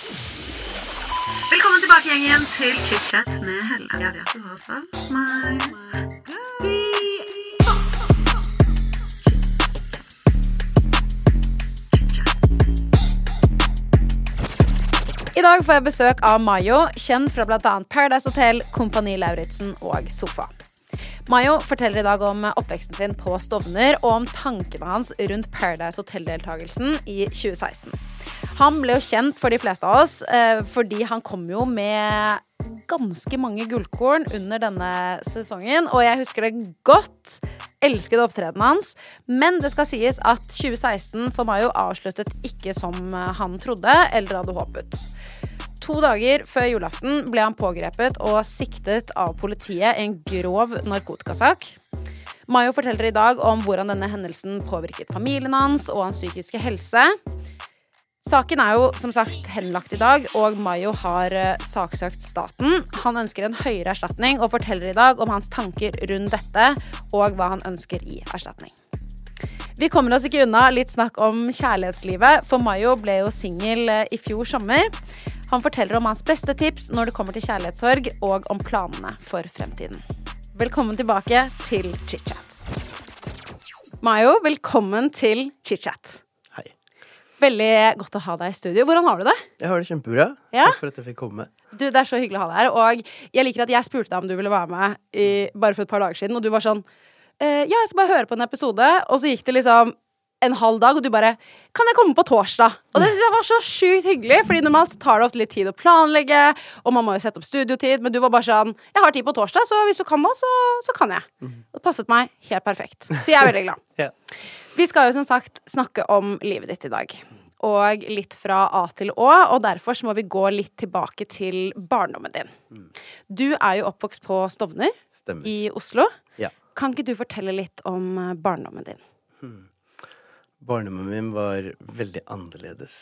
Velkommen tilbake, gjengen, til chit-chat med Helle. Jeg vet du har savnet meg. I dag får jeg besøk av Mayo, kjent fra bl.a. Paradise Hotel, Kompani Lauritzen og Sofa. Mayo forteller i dag om oppveksten sin på Stovner og om tankene hans rundt Paradise Hotel-deltakelsen i 2016. Han ble jo kjent for de fleste av oss eh, fordi han kom jo med ganske mange gullkorn under denne sesongen, og jeg husker det godt. Elsket opptredenen hans. Men det skal sies at 2016 for Mayo avsluttet ikke som han trodde eller hadde håpet. To dager før julaften ble han pågrepet og siktet av politiet i en grov narkotikasak. Mayo forteller i dag om hvordan denne hendelsen påvirket familien hans og hans psykiske helse. Saken er jo som sagt henlagt i dag, og Mayo har eh, saksøkt staten. Han ønsker en høyere erstatning og forteller i dag om hans tanker rundt dette og hva han ønsker i erstatning. Vi kommer oss ikke unna litt snakk om kjærlighetslivet, for Mayo ble jo singel eh, i fjor sommer. Han forteller om hans beste tips når det kommer til kjærlighetssorg, og om planene for fremtiden. Velkommen tilbake til chit-chat. Mayo, velkommen til chit-chat. Veldig godt å ha deg i studio. Hvordan har du det? Jeg har det kjempebra. Ja? Takk for at jeg fikk komme. Du, Det er så hyggelig å ha deg her. Og jeg liker at jeg spurte deg om du ville være med i, bare for et par dager siden, og du var sånn eh, Ja, jeg skal bare høre på en episode. Og så gikk det liksom en halv dag, og du bare Kan jeg komme på torsdag? Og det synes jeg var så sjukt hyggelig, Fordi normalt tar det ofte litt tid å planlegge, og man må jo sette opp studiotid, men du var bare sånn Jeg har tid på torsdag, så hvis du kan nå, så, så kan jeg. Det passet meg helt perfekt. Så jeg er veldig glad. Ja. Vi skal jo som sagt snakke om livet ditt i dag. Og litt fra A til Å, og derfor så må vi gå litt tilbake til barndommen din. Du er jo oppvokst på Stovner Stemmer. i Oslo. Ja. Kan ikke du fortelle litt om eh, barndommen din? Barndommen min var veldig annerledes.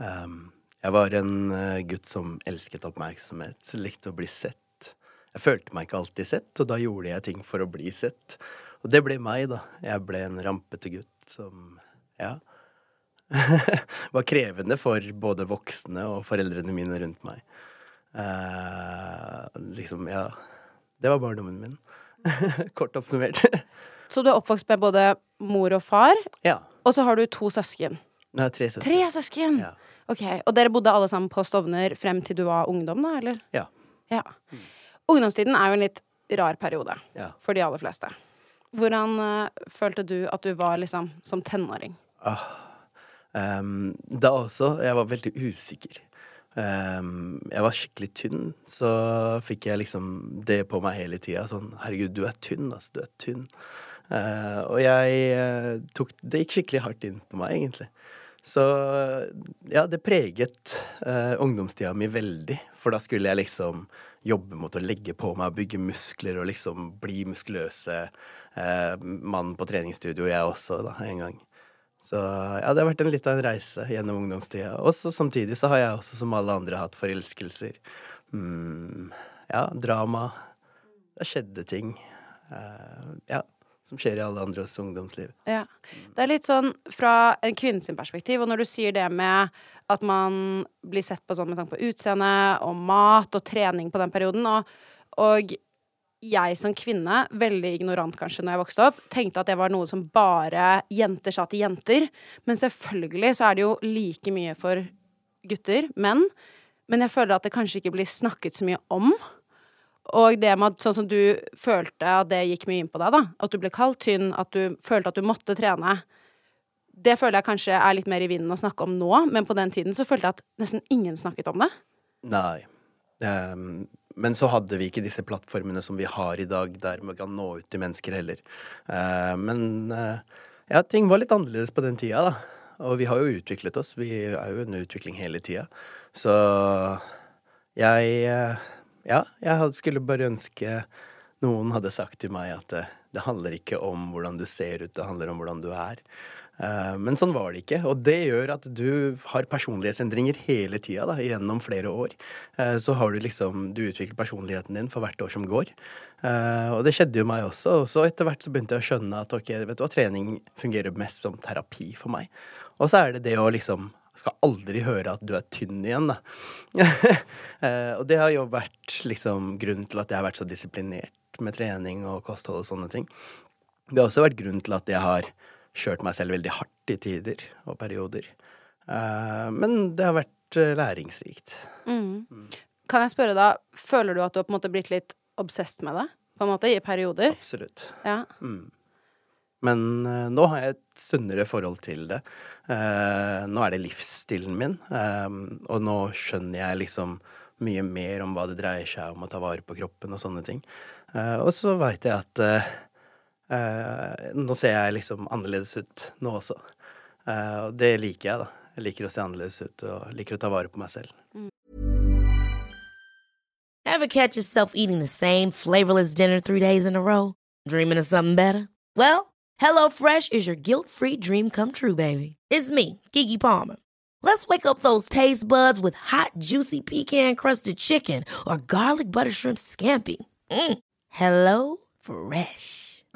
Um, jeg var en eh, gutt som elsket oppmerksomhet, likte å bli sett. Jeg følte meg ikke alltid sett, og da gjorde jeg ting for å bli sett. Og det ble meg, da. Jeg ble en rampete gutt som ja. var krevende for både voksne og foreldrene mine rundt meg. Eh, liksom, ja. Det var barndommen min. Kort oppsummert. Så du er oppvokst med både mor og far, ja. og så har du to søsken. Nei, tre søsken. Tre søsken! Ja. Ok, Og dere bodde alle sammen på Stovner frem til du var ungdom, da, eller? Ja. Ja. Ungdomstiden er jo en litt rar periode Ja. for de aller fleste. Hvordan uh, følte du at du var liksom som tenåring? Ehm, da også. Jeg var veldig usikker. Um, jeg var skikkelig tynn, så fikk jeg liksom det på meg hele tida. Sånn herregud, du er tynn, altså. Du er tynn. Uh, og jeg uh, tok Det gikk skikkelig hardt inn på meg, egentlig. Så ja, det preget uh, ungdomstida mi veldig. For da skulle jeg liksom jobbe mot å legge på meg, bygge muskler og liksom bli muskuløse eh, mann på treningsstudio, jeg også, da, en gang. Så ja, det har vært en litt av en reise gjennom ungdomstida. Og samtidig så har jeg også, som alle andre, hatt forelskelser. Mm, ja, drama. Det skjedde ting. Eh, ja, som skjer i alle andres ungdomsliv. Ja. Det er litt sånn fra en kvinnes perspektiv, og når du sier det med at man blir sett på sånn med tanke på utseende og mat og trening på den perioden, og, og jeg som kvinne, veldig ignorant kanskje når jeg vokste opp, tenkte at det var noe som bare jenter sa til jenter. Men selvfølgelig så er det jo like mye for gutter, menn. Men jeg føler at det kanskje ikke blir snakket så mye om. Og det med at sånn som du følte at det gikk mye inn på deg, da. At du ble kalt tynn, at du følte at du måtte trene. Det føler jeg kanskje er litt mer i vinden å snakke om nå, men på den tiden så følte jeg at nesten ingen snakket om det. Nei. Ehm, men så hadde vi ikke disse plattformene som vi har i dag, der vi kan nå ut til mennesker heller. Eh, men eh, ja, ting var litt annerledes på den tida, da. Og vi har jo utviklet oss. Vi er jo under utvikling hele tida. Så jeg eh, Ja, jeg skulle bare ønske noen hadde sagt til meg at det handler ikke om hvordan du ser ut, det handler om hvordan du er. Eh, Men sånn var det ikke, og det gjør at du har personlighetsendringer hele tida, da, gjennom flere år. Eh, Så har du liksom Du utvikler personligheten din for hvert år som går. Eh, Og det skjedde jo meg også. Og så etter hvert så begynte jeg å skjønne at ok, vet du hva, trening fungerer mest som terapi for meg. Og så er det det å liksom skal aldri høre at du er tynn igjen, da. Og det har jo vært liksom grunnen til at jeg har vært så disiplinert med trening og kosthold og sånne ting. Det har også vært grunnen til at jeg har kjørt meg selv veldig hardt i tider og perioder. Eh, men det har vært eh, læringsrikt. Mm. Kan jeg spørre da, føler du at du har på en måte blitt litt obsessed med det? På en måte, i perioder? Absolutt. Ja. Mm. Men eh, nå har jeg et sunnere forhold til det. Nå er det livsstilen min, og nå skjønner jeg liksom mye mer om hva det dreier seg om å ta vare på kroppen og sånne ting. Og så veit jeg at eh, nå ser jeg liksom annerledes ut nå også. Eh, og det liker jeg, da. Jeg liker å se annerledes ut og liker å ta vare på meg selv. Ever catch yourself eating the same flavorless dinner three days in a row? Dreaming of something better? Well, HelloFresh is your guilt-free dream come true, baby. It's me, Kiki Palmer. Let's wake up those taste buds with hot, juicy pecan-crusted chicken or garlic butter shrimp scampi. Mm. Hello Fresh.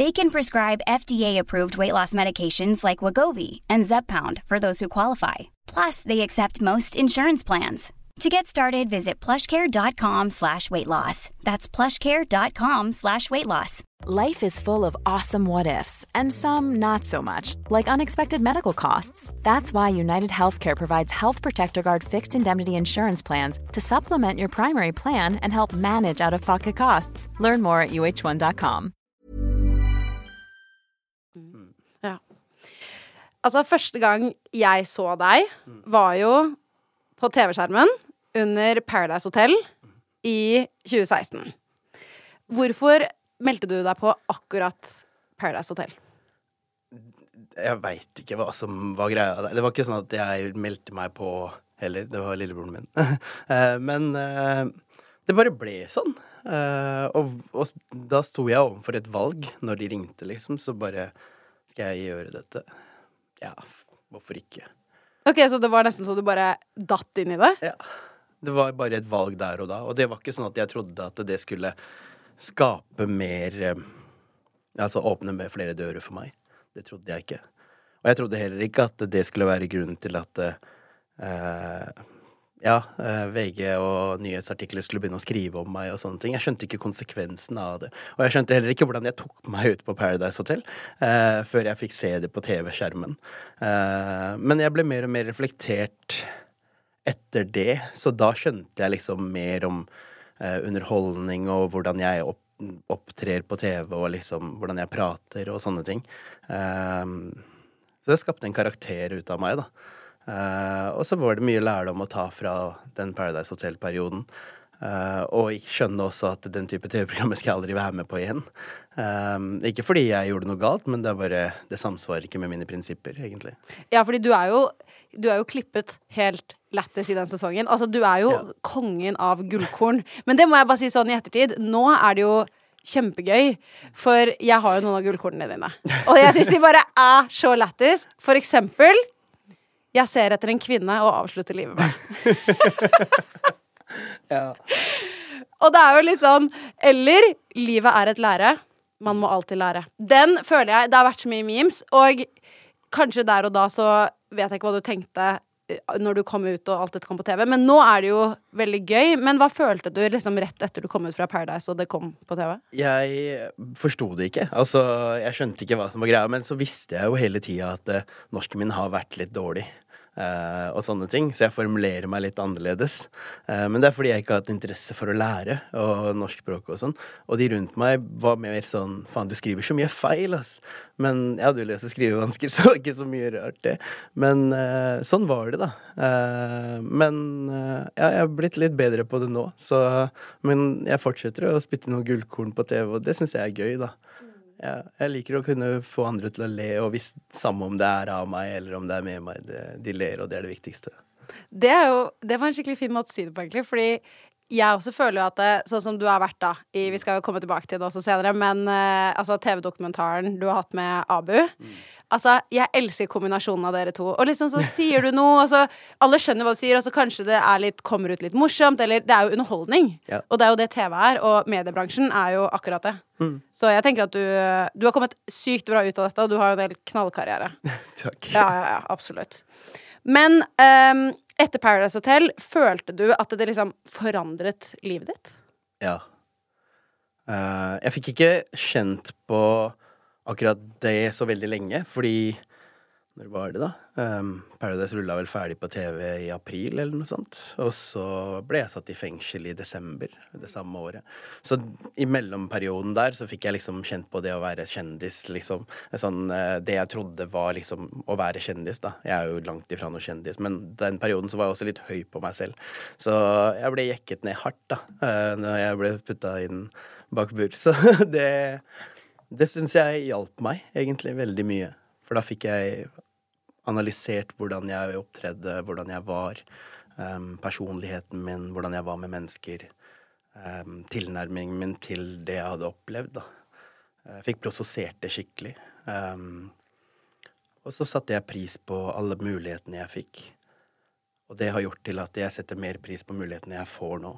They can prescribe FDA-approved weight loss medications like Wagovi and Zepbound for those who qualify. Plus, they accept most insurance plans. To get started, visit plushcare.com slash weight loss. That's plushcare.com slash weight loss. Life is full of awesome what ifs, and some not so much, like unexpected medical costs. That's why United Healthcare provides Health Protector Guard fixed indemnity insurance plans to supplement your primary plan and help manage out of pocket costs. Learn more at uh1.com. Altså, første gang jeg så deg, var jo på TV-skjermen under Paradise Hotel i 2016. Hvorfor meldte du deg på akkurat Paradise Hotel? Jeg veit ikke hva som var greia der. Det var ikke sånn at jeg meldte meg på heller. Det var lillebroren min. Eh, Men eh, det bare ble sånn. Eh, Og, og da sto jeg overfor et valg når de ringte, liksom. Så bare Skal jeg gjøre dette? Ja, hvorfor ikke? Ok, Så det var nesten så du bare datt inn i det? Ja. Det var bare et valg der og da. Og det var ikke sånn at jeg trodde at det skulle skape mer eh, Altså åpne med flere dører for meg. Det trodde jeg ikke. Og jeg trodde heller ikke at det skulle være grunnen til at eh, ja, eh, VG og nyhetsartikler skulle begynne å skrive om meg og sånne ting. Jeg skjønte ikke konsekvensen av det. Og jeg skjønte heller ikke hvordan jeg tok meg ut på Paradise Hotel eh, før jeg fikk se det på TV-skjermen. Eh, men jeg ble mer og mer reflektert etter det, så da skjønte jeg liksom mer om eh, underholdning og hvordan jeg opp, opptrer på TV, og liksom hvordan jeg prater og sånne ting. Eh, så det skapte en karakter ut av meg, da. Eh, og så var det mye lærdom å ta fra den Paradise Hotel-perioden. Uh, og skjønne også at den type TV-programmer skal jeg aldri være med på igjen. Um, ikke fordi jeg gjorde noe galt, men det er bare Det samsvarer ikke med mine prinsipper, egentlig. Ja, fordi du er jo, du er jo klippet helt lættis i den sesongen. Altså, du er jo Ja. kongen av gullkorn. Men det må jeg bare si sånn i ettertid. Nå er det jo kjempegøy, for jeg har jo noen av gullkornene dine. Og jeg syns de bare er så lættis. For eksempel Jeg ser etter en kvinne og avslutter livet med. Ja. Og det er jo litt sånn Eller livet er et lære. Man må alltid lære. Den føler jeg Det har vært så mye memes, og kanskje der og da så vet jeg ikke hva du tenkte når du kom ut og alt dette kom på TV, men nå er det jo veldig gøy. Men hva følte du liksom rett etter du kom ut fra Paradise og det kom på TV? Jeg forsto det ikke. Altså, jeg skjønte ikke hva som var greia, men så visste jeg jo hele tida at uh, norsken min har vært litt dårlig. Eh, og sånne ting, Så jeg formulerer meg litt annerledes. Uh, men det er fordi jeg ikke har hatt interesse for å lære og norskspråk og sånn. Og de rundt meg var mer sånn Faen, du skriver så mye feil, ass. Men jeg hadde jo lese- og skrivevansker, så det var ikke så mye rart, det. Men uh, sånn var det, da. Men ja, jeg har blitt litt bedre på det nå. Så, men jeg fortsetter å spytte noen gullkorn på TV, og det syns jeg er gøy, da. Ja, jeg liker å kunne få andre til å le, og hvis, samme om det er av meg eller om det er med meg. Det, de ler, og det er det viktigste. Det, er jo, det var en skikkelig fin måte å si det på, egentlig. Fordi jeg også føler jo at det, sånn som du har vært da i, Vi skal jo komme tilbake til det også senere, men uh, altså TV-dokumentaren du har hatt med Abu Altså, jeg elsker kombinasjonen av dere to. Og liksom så sier du noe, og så Alle skjønner hva du sier, og så kanskje det litt, kommer ut litt morsomt, eller Det er jo underholdning. Ja. Og det er jo det TV er, og mediebransjen er jo akkurat det. Så jeg tenker at du, du har kommet sykt bra ut av dette, og du har jo en del knallkarriere. Takk. Ja, ja, ja, absolutt. Men um, etter Paradise Hotel, følte du at det liksom forandret livet ditt? Ja. Uh, jeg fikk ikke kjent på akkurat det så veldig lenge, fordi Når var det, da? Um, Paradise rulla vel ferdig på TV i april, eller noe sånt. Og så ble jeg satt i fengsel i desember det samme året. Så i mellomperioden der så fikk jeg liksom kjent på det å være kjendis, liksom. Sånn, eh, det jeg trodde var liksom å være kjendis, da. Jeg er jo langt ifra noe kjendis, men den perioden så var jeg også litt høy på meg selv. Så jeg ble jekket ned hardt, da, eh, når jeg ble putta inn bak bur. Så det det syns jeg hjalp meg egentlig veldig mye. For da fikk jeg analysert hvordan jeg opptredde, hvordan jeg var, um, personligheten min, hvordan jeg var med mennesker. Um, tilnærmingen min til det jeg hadde opplevd, da. Jeg fikk prosessert det skikkelig. Um, og så satte jeg pris på alle mulighetene jeg fikk. Og det har gjort til at jeg setter mer pris på mulighetene jeg får nå.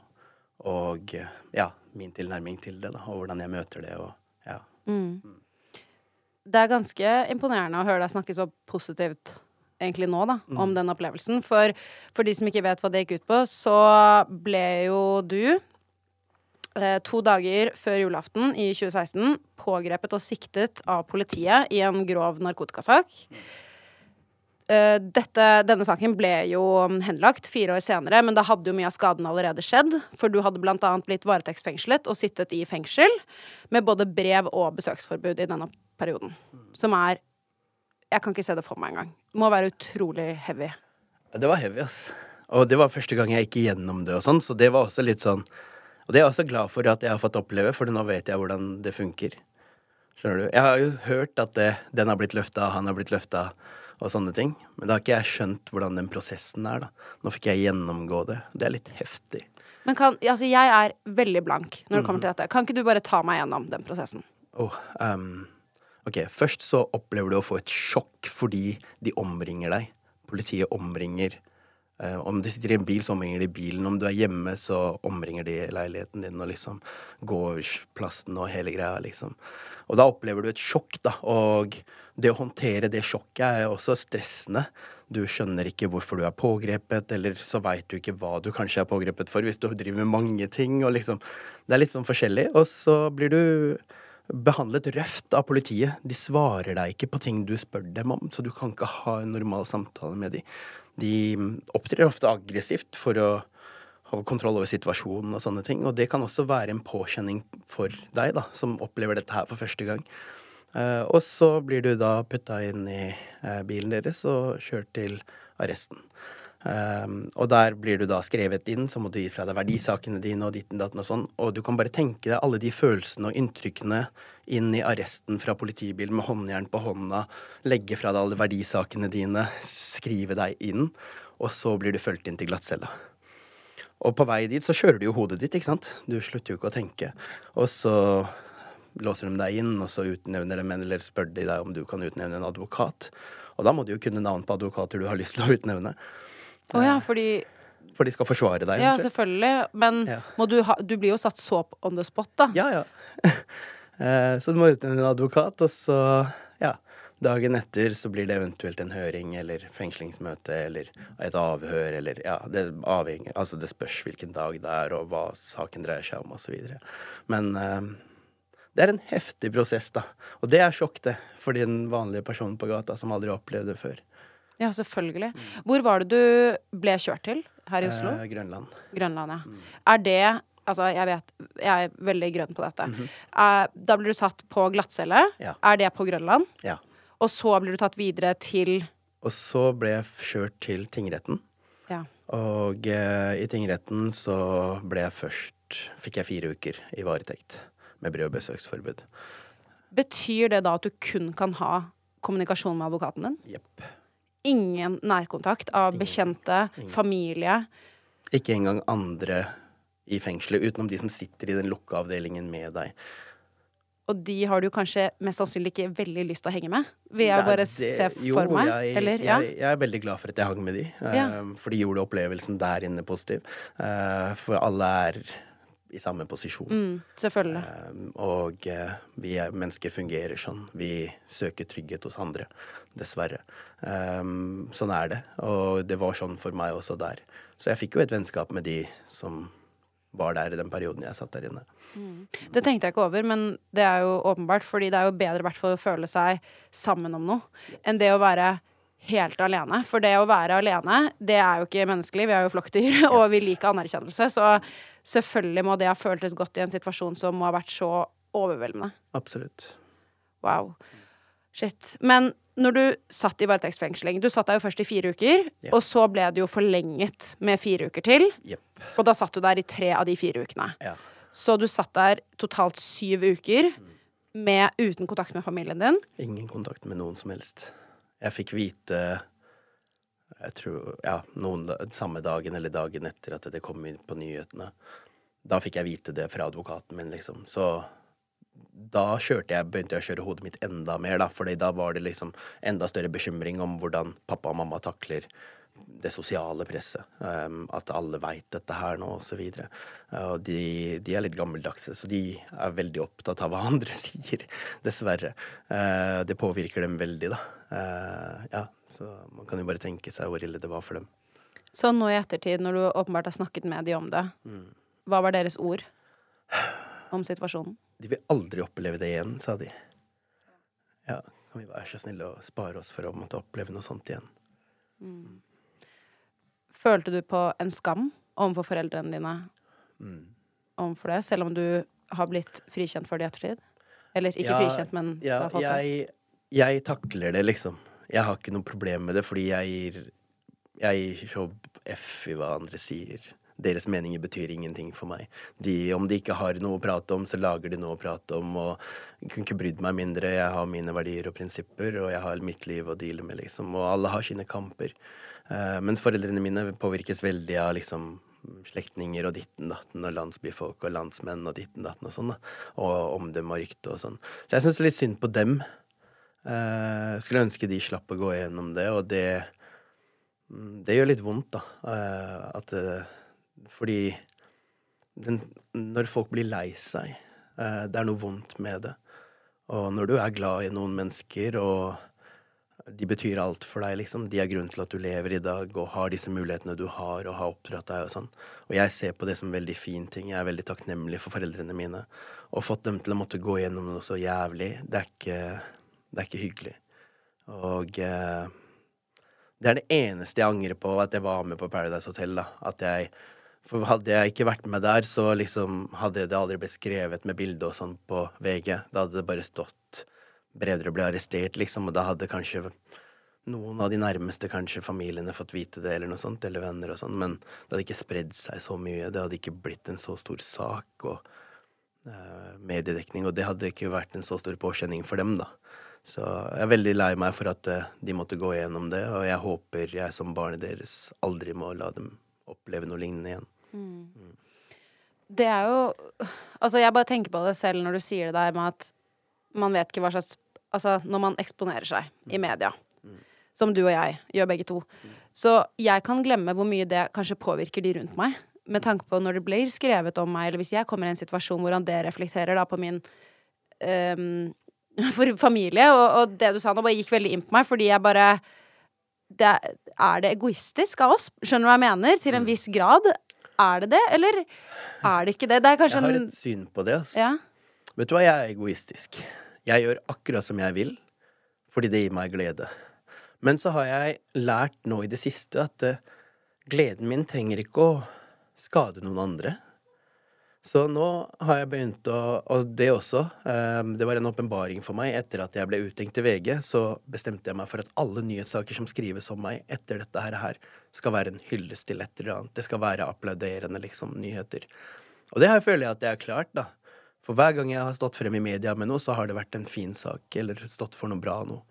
Og ja, min tilnærming til det, da, og hvordan jeg møter det. Og ja. Det er ganske imponerende å høre deg snakke så positivt egentlig nå, da, om den opplevelsen. For, for de som ikke vet hva det gikk ut på, så ble jo du eh, to dager før julaften i 2016 pågrepet og siktet av politiet i en grov narkotikasak. Eh, dette, denne saken ble jo henlagt fire år senere, men da hadde jo mye av skaden allerede skjedd. For du hadde annet blitt varetektsfengslet og sittet i fengsel med både brev og besøksforbud i denne perioden. Som er Jeg kan ikke se det for meg engang. Det må være utrolig heavy. Det var heavy, ass. Og det var første gang jeg gikk igjennom det og sånn, så det var også litt sånn Og det er jeg også glad for at jeg har fått oppleve, for nå vet jeg hvordan det funker. Skjønner du? Jeg har jo hørt at det, den har blitt løfta, han har blitt løfta, og sånne ting. Men da har ikke jeg skjønt hvordan den prosessen er, da. Nå fikk jeg gjennomgå det. Det er litt heftig. Men kan, altså jeg er veldig blank når det kommer til dette. Kan ikke du bare ta meg gjennom den prosessen? Oh, um, ok, først så opplever du å få et sjokk fordi de omringer deg. Politiet omringer. Eh, om du sitter i en bil, så omringer de bilen. Om du er hjemme, så omringer de leiligheten din og liksom gårdsplassen og hele greia, liksom. Og da opplever du et sjokk, da. Og det å håndtere det sjokket er også stressende. Du skjønner ikke hvorfor du er pågrepet, eller så veit du ikke hva du kanskje er pågrepet for, hvis du driver med mange ting, og liksom Det er litt sånn forskjellig. Og så blir du behandlet røft av politiet. De svarer deg ikke på ting du spør dem om, så du kan ikke ha en normal samtale med dem. De opptrer ofte aggressivt for å ha kontroll over situasjonen og sånne ting. Og det kan også være en påkjenning for deg, da, som opplever dette her for første gang. Uh, og så blir du da putta inn i uh, bilen deres og kjørt til arresten. Um, og der blir du da skrevet inn, så må du gi fra deg verdisakene dine og ditten datten og sånn. Og du kan bare tenke deg alle de følelsene og inntrykkene inn i arresten fra politibilen med håndjern på hånda, legge fra deg alle verdisakene dine, skrive deg inn, og så blir du fulgt inn til glattcella. Og på vei dit så kjører du jo hodet ditt, ikke sant. Du slutter jo ikke å tenke. Og så låser de deg inn, og så utnevner de en, eller spør de deg om du kan utnevne en advokat. Og da må du jo kunne navn på advokater du har lyst til å utnevne. Å ja, fordi For de skal forsvare deg. Ja, egentlig. selvfølgelig. Men Ja. må du, ha, du blir jo satt så on the spot, da. Ja, ja. Eh, så du må utnevne en advokat, og så, ja Dagen etter så blir det eventuelt en høring eller fengslingsmøte eller et avhør eller Ja, det avhenger Altså, det spørs hvilken dag det er, og hva saken dreier seg om, videre. Men eh, det er en heftig prosess, da. Og det er sjokk, det, for den vanlige personen på gata som aldri har opplevd det før. Ja, selvfølgelig. Hvor var det du ble kjørt til her i Oslo? Eh, Grønland. Grønland, ja. Er det Altså, jeg vet Jeg er veldig grønn på dette. Eh, da blir du satt på glattcelle. Ja. Er det på Grønland? Ja. Og så blir du tatt videre til Og så ble jeg kjørt til tingretten. Ja. Og eh, i tingretten så ble jeg først Fikk jeg fire uker i varetekt med brev- og besøksforbud. Betyr det da at du kun kan ha kommunikasjon med advokaten din? Jepp. Ingen nærkontakt av bekjente, familie. Ikke engang andre i fengselet, utenom de som sitter i den lukka avdelingen med deg. Og de har du kanskje mest sannsynlig ikke veldig lyst til å henge med? Vil jeg Nei, bare det- se jo, for meg? Jeg, Eller, ja. jeg, jeg er veldig glad for at jeg hang med de, eh, Ja. for de gjorde opplevelsen der inne positiv. Eh, for alle er i samme posisjon. Mm, selvfølgelig. Eh, og eh, vi er, mennesker fungerer sånn. Vi søker trygghet hos andre, dessverre. Eh, sånn er det. Og det var sånn for meg også der. Så jeg fikk jo et vennskap med de som var der i den perioden jeg satt der inne. Det tenkte jeg ikke over, men det er jo åpenbart, fordi det er jo bedre hvert fall å føle seg sammen om noe, enn det å være helt alene. For det å være alene, det er jo ikke menneskelig, vi er jo flokkdyr, og vi liker anerkjennelse. Så selvfølgelig må det ha føltes godt i en situasjon som må ha vært så overveldende. Absolutt. Wow. Shit. Men når du satt i varetektsfengsling Du satt der jo først i fire uker, Ja. og så ble det jo forlenget med fire uker til. Yep. Og da satt du der i tre av de fire ukene. Ja. Så du satt der totalt syv uker med, uten kontakt med familien din. Ingen kontakt med noen som helst. Jeg fikk vite jeg tror, ja, noen, samme dagen eller dagen etter at det kom inn på nyhetene. Da fikk jeg vite det fra advokaten min, liksom. Så da kjørte jeg, begynte jeg å kjøre hodet mitt enda mer, da. Fordi da var det liksom enda større bekymring om hvordan pappa og mamma takler det sosiale presset. Um, at alle veit dette her nå, og så videre. Uh, og de, de er litt gammeldagse, så de er veldig opptatt av hva andre sier, dessverre. Uh, det påvirker dem veldig, da. Uh, ja, så man kan jo bare tenke seg hvor ille det var for dem. Så nå i ettertid, når du åpenbart har snakket med de om det, hva var deres ord om situasjonen? De vil aldri oppleve det igjen, sa de. Ja, kan vi være så snille å spare oss for å måtte oppleve noe sånt igjen? Følte du på en skam overfor foreldrene dine Mm. overfor det, selv om du har blitt frikjent for det i ettertid? Eller ikke Ja, frikjent, men det har falt jeg, jeg takler det, liksom. Jeg har ikke noe problem med det, fordi jeg gir Jeg gir så F i hva andre sier. Deres meninger betyr ingenting for meg. De, om de ikke har noe å prate om, så lager de noe å prate om. Og jeg kunne ikke brydd meg mindre. Jeg har mine verdier og prinsipper, og jeg har mitt liv å deale med, liksom. Og alle har sine kamper. Eh, mens foreldrene mine påvirkes veldig av liksom slektninger og ditten datten og landsbyfolk og landsmenn og ditten datten og sånn, da. Og omdømme og rykte og sånn. Så jeg syns litt synd på dem. Eh, skulle ønske de slapp å gå gjennom det, og det mm, Det gjør litt vondt, da. Eh, at eh, Fordi den, når folk blir lei seg, eh, det er noe vondt med det. Og når du er glad i noen mennesker, og de betyr alt for deg, liksom. De er grunnen til at du lever i dag og har disse mulighetene du har, og har oppdratt deg og sånn. Og jeg ser på det som veldig fin ting. Jeg er veldig takknemlig for foreldrene mine. Og fått dem til å måtte gå gjennom noe så jævlig, det er ikke, det er ikke hyggelig. Og eh, det er det eneste jeg angrer på, at jeg var med på Paradise Hotel, da. At jeg For hadde jeg ikke vært med der, så liksom hadde det aldri blitt skrevet med bilde og sånn på VG. Da hadde det bare stått Brevdre ble arrestert, liksom, og da hadde kanskje noen av de nærmeste, kanskje familiene, fått vite det, eller noe sånt, eller venner og sånn, men det hadde ikke spredd seg så mye. Det hadde ikke blitt en så stor sak og eh, mediedekning, og det hadde ikke vært en så stor påkjenning for dem, da. Så jeg er veldig lei meg for at eh, de måtte gå gjennom det, og jeg håper jeg som barnet deres aldri må la dem oppleve noe lignende igjen. Det er jo Altså, jeg bare tenker på det selv når du sier det der med at man vet ikke hva slags Altså, når man eksponerer seg i media, som du og jeg gjør begge to, så jeg kan glemme hvor mye det kanskje påvirker de rundt meg. Med tanke på når det blir skrevet om meg, eller hvis jeg kommer i en situasjon hvordan det reflekterer da på min um, for familie. Og, og det du sa nå, bare gikk veldig inn på meg, fordi jeg bare det, Er det egoistisk av oss? Skjønner du hva jeg mener? Til en viss grad. Er det det, eller er det ikke det? Det er kanskje Jeg har et syn på det, ass. ja. Vet du hva, jeg er egoistisk. Jeg gjør akkurat som jeg vil, fordi det gir meg glede. Men så har jeg lært nå i det siste at eh, gleden min trenger ikke å skade noen andre. Så nå har jeg begynt å Og det også. eh, det var en åpenbaring for meg. Etter at jeg ble uttenkt til VG, så bestemte jeg meg for at alle nyhetssaker som skrives om meg etter dette her skal være en hyllest til et eller annet. Det skal være applauderende, liksom, nyheter. Og det her føler jeg at jeg har klart, da. For hver gang jeg har stått frem i media med noe, så har det vært en fin sak, eller stått for noe bra noe.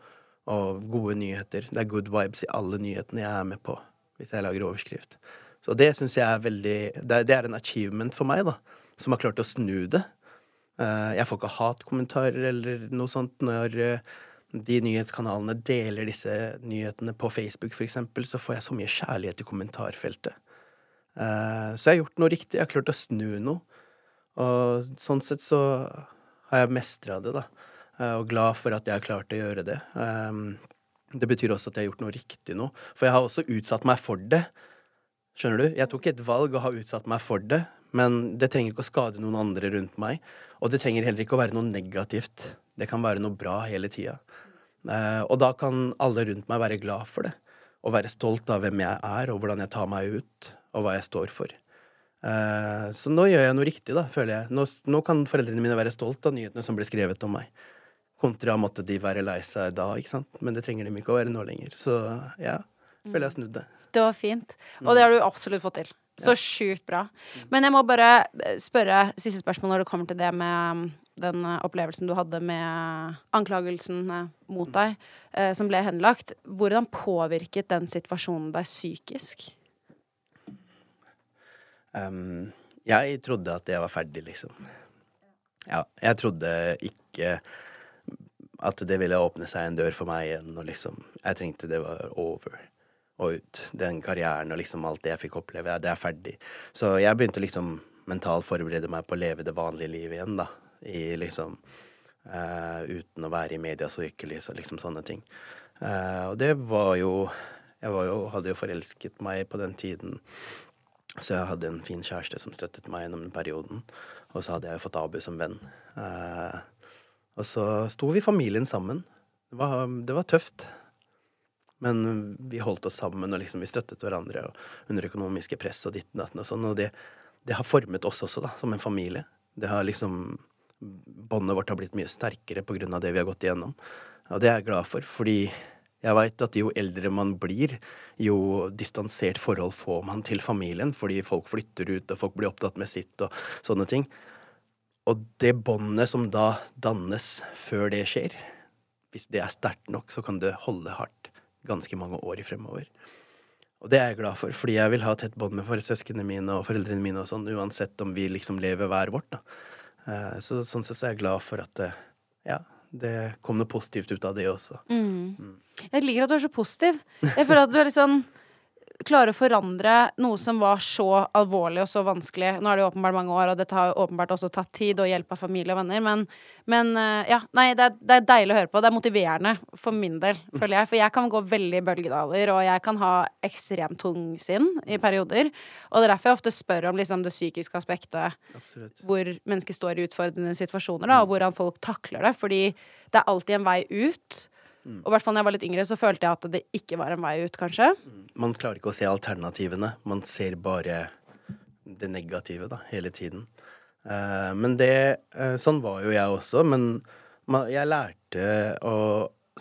Og gode nyheter. Det er good vibes i alle nyhetene jeg er med på, hvis jeg lager overskrift. Så det syns jeg er veldig det er, en achievement for meg, da, som har klart å snu det. Eh, jeg får ikke hatkommentarer eller noe sånt når eh, de nyhetskanalene deler disse nyhetene på Facebook, for eksempel, så får jeg så mye kjærlighet i kommentarfeltet. Eh, så jeg har gjort noe riktig. Jeg har klart å snu noe. Og sånn sett så har jeg mestra det, da. Og glad for at jeg har klart å gjøre det. Det betyr også at jeg har gjort noe riktig nå. For jeg har også utsatt meg for det. Skjønner du? Jeg tok et valg og har utsatt meg for det, men det trenger ikke å skade noen andre rundt meg. Og det trenger heller ikke å være noe negativt. Det kan være noe bra hele tida. Eh, og da kan alle rundt meg være glad for det. Og være stolt av hvem jeg er, og hvordan jeg tar meg ut, og hva jeg står for. Eh, så nå gjør jeg noe riktig, da, føler jeg. Nå, nå kan foreldrene mine være stolt av nyhetene som blir skrevet om meg. Kontra måtte de være lei seg da, ikke sant. Men det trenger de ikke å være nå lenger. Så ja, føler jeg har snudd det. Det var fint. Og det har du absolutt fått til. Så sjukt bra. Men jeg må bare eh, spørre siste spørsmål når det kommer til det med mm, den eh, opplevelsen du hadde med anklagelsen mot deg, eh, som ble henlagt. Hvordan påvirket den situasjonen deg psykisk? Um, jeg trodde at jeg var ferdig, liksom. Ja, jeg trodde ikke at det ville åpne seg en dør for meg igjen, og liksom Jeg trengte det var over og ut. Den karrieren og liksom alt det jeg fikk oppleve, det er ferdig. Så jeg begynte liksom mentalt forberede meg på å leve det vanlige livet igjen, da. I liksom uh, Uten å være i media så ykkelig, så liksom sånne ting. Uh, og det var jo Jeg var jo, hadde jo forelsket meg på den tiden. Så jeg hadde en fin kjæreste som støttet meg gjennom den perioden. Og så hadde jeg fått Abu som venn. Eh, og så sto vi familien sammen. Det var, det var tøft. Men vi holdt oss sammen, og liksom vi støttet hverandre under økonomiske press og ditten datten og sånn. Og det, det, har formet oss også, da, som en familie. Det har liksom Båndet vårt har blitt mye sterkere på grunn av det vi har gått igjennom. Og det er jeg glad for, fordi jeg veit at jo eldre man blir, jo distansert forhold får man til familien, fordi folk flytter ut, og folk blir opptatt med sitt og sånne ting. Og det båndet som da dannes før det skjer, hvis det er sterkt nok, så kan det holde hardt ganske mange år i fremover. Og det er jeg glad for, fordi jeg vil ha tett bånd med søsknene mine og foreldrene mine og sånn, uansett om vi liksom lever hver vårt, da. Eh, så sånn sett så er jeg glad for at ja, det kom noe positivt ut av det også. Mm. Mm. Jeg liker at du er så positiv. Jeg føler at du er litt sånn klare å forandre noe som var så alvorlig og så vanskelig. Nå er det jo åpenbart mange år, og dette har jo åpenbart også tatt tid og hjelp av familie og venner, men, men eh, ja, nei, det er, det er, deilig å høre på. Det er motiverende for min del, føler jeg. For jeg kan gå veldig i bølgedaler, og jeg kan ha ekstremt tung sinn i perioder. Og det er derfor jeg ofte spør om liksom, det psykiske aspektet, Absolutt. hvor mennesker står i utfordrende situasjoner, da, og hvordan folk takler det. Fordi det er alltid en vei ut. Mm. Og i hvert fall når jeg var litt yngre, så følte jeg at det ikke var en vei ut, kanskje. Man klarer ikke å se alternativene. Man ser bare det negative, da, hele tiden. Uh, men det uh, Sånn var jo jeg også, men man, jeg lærte å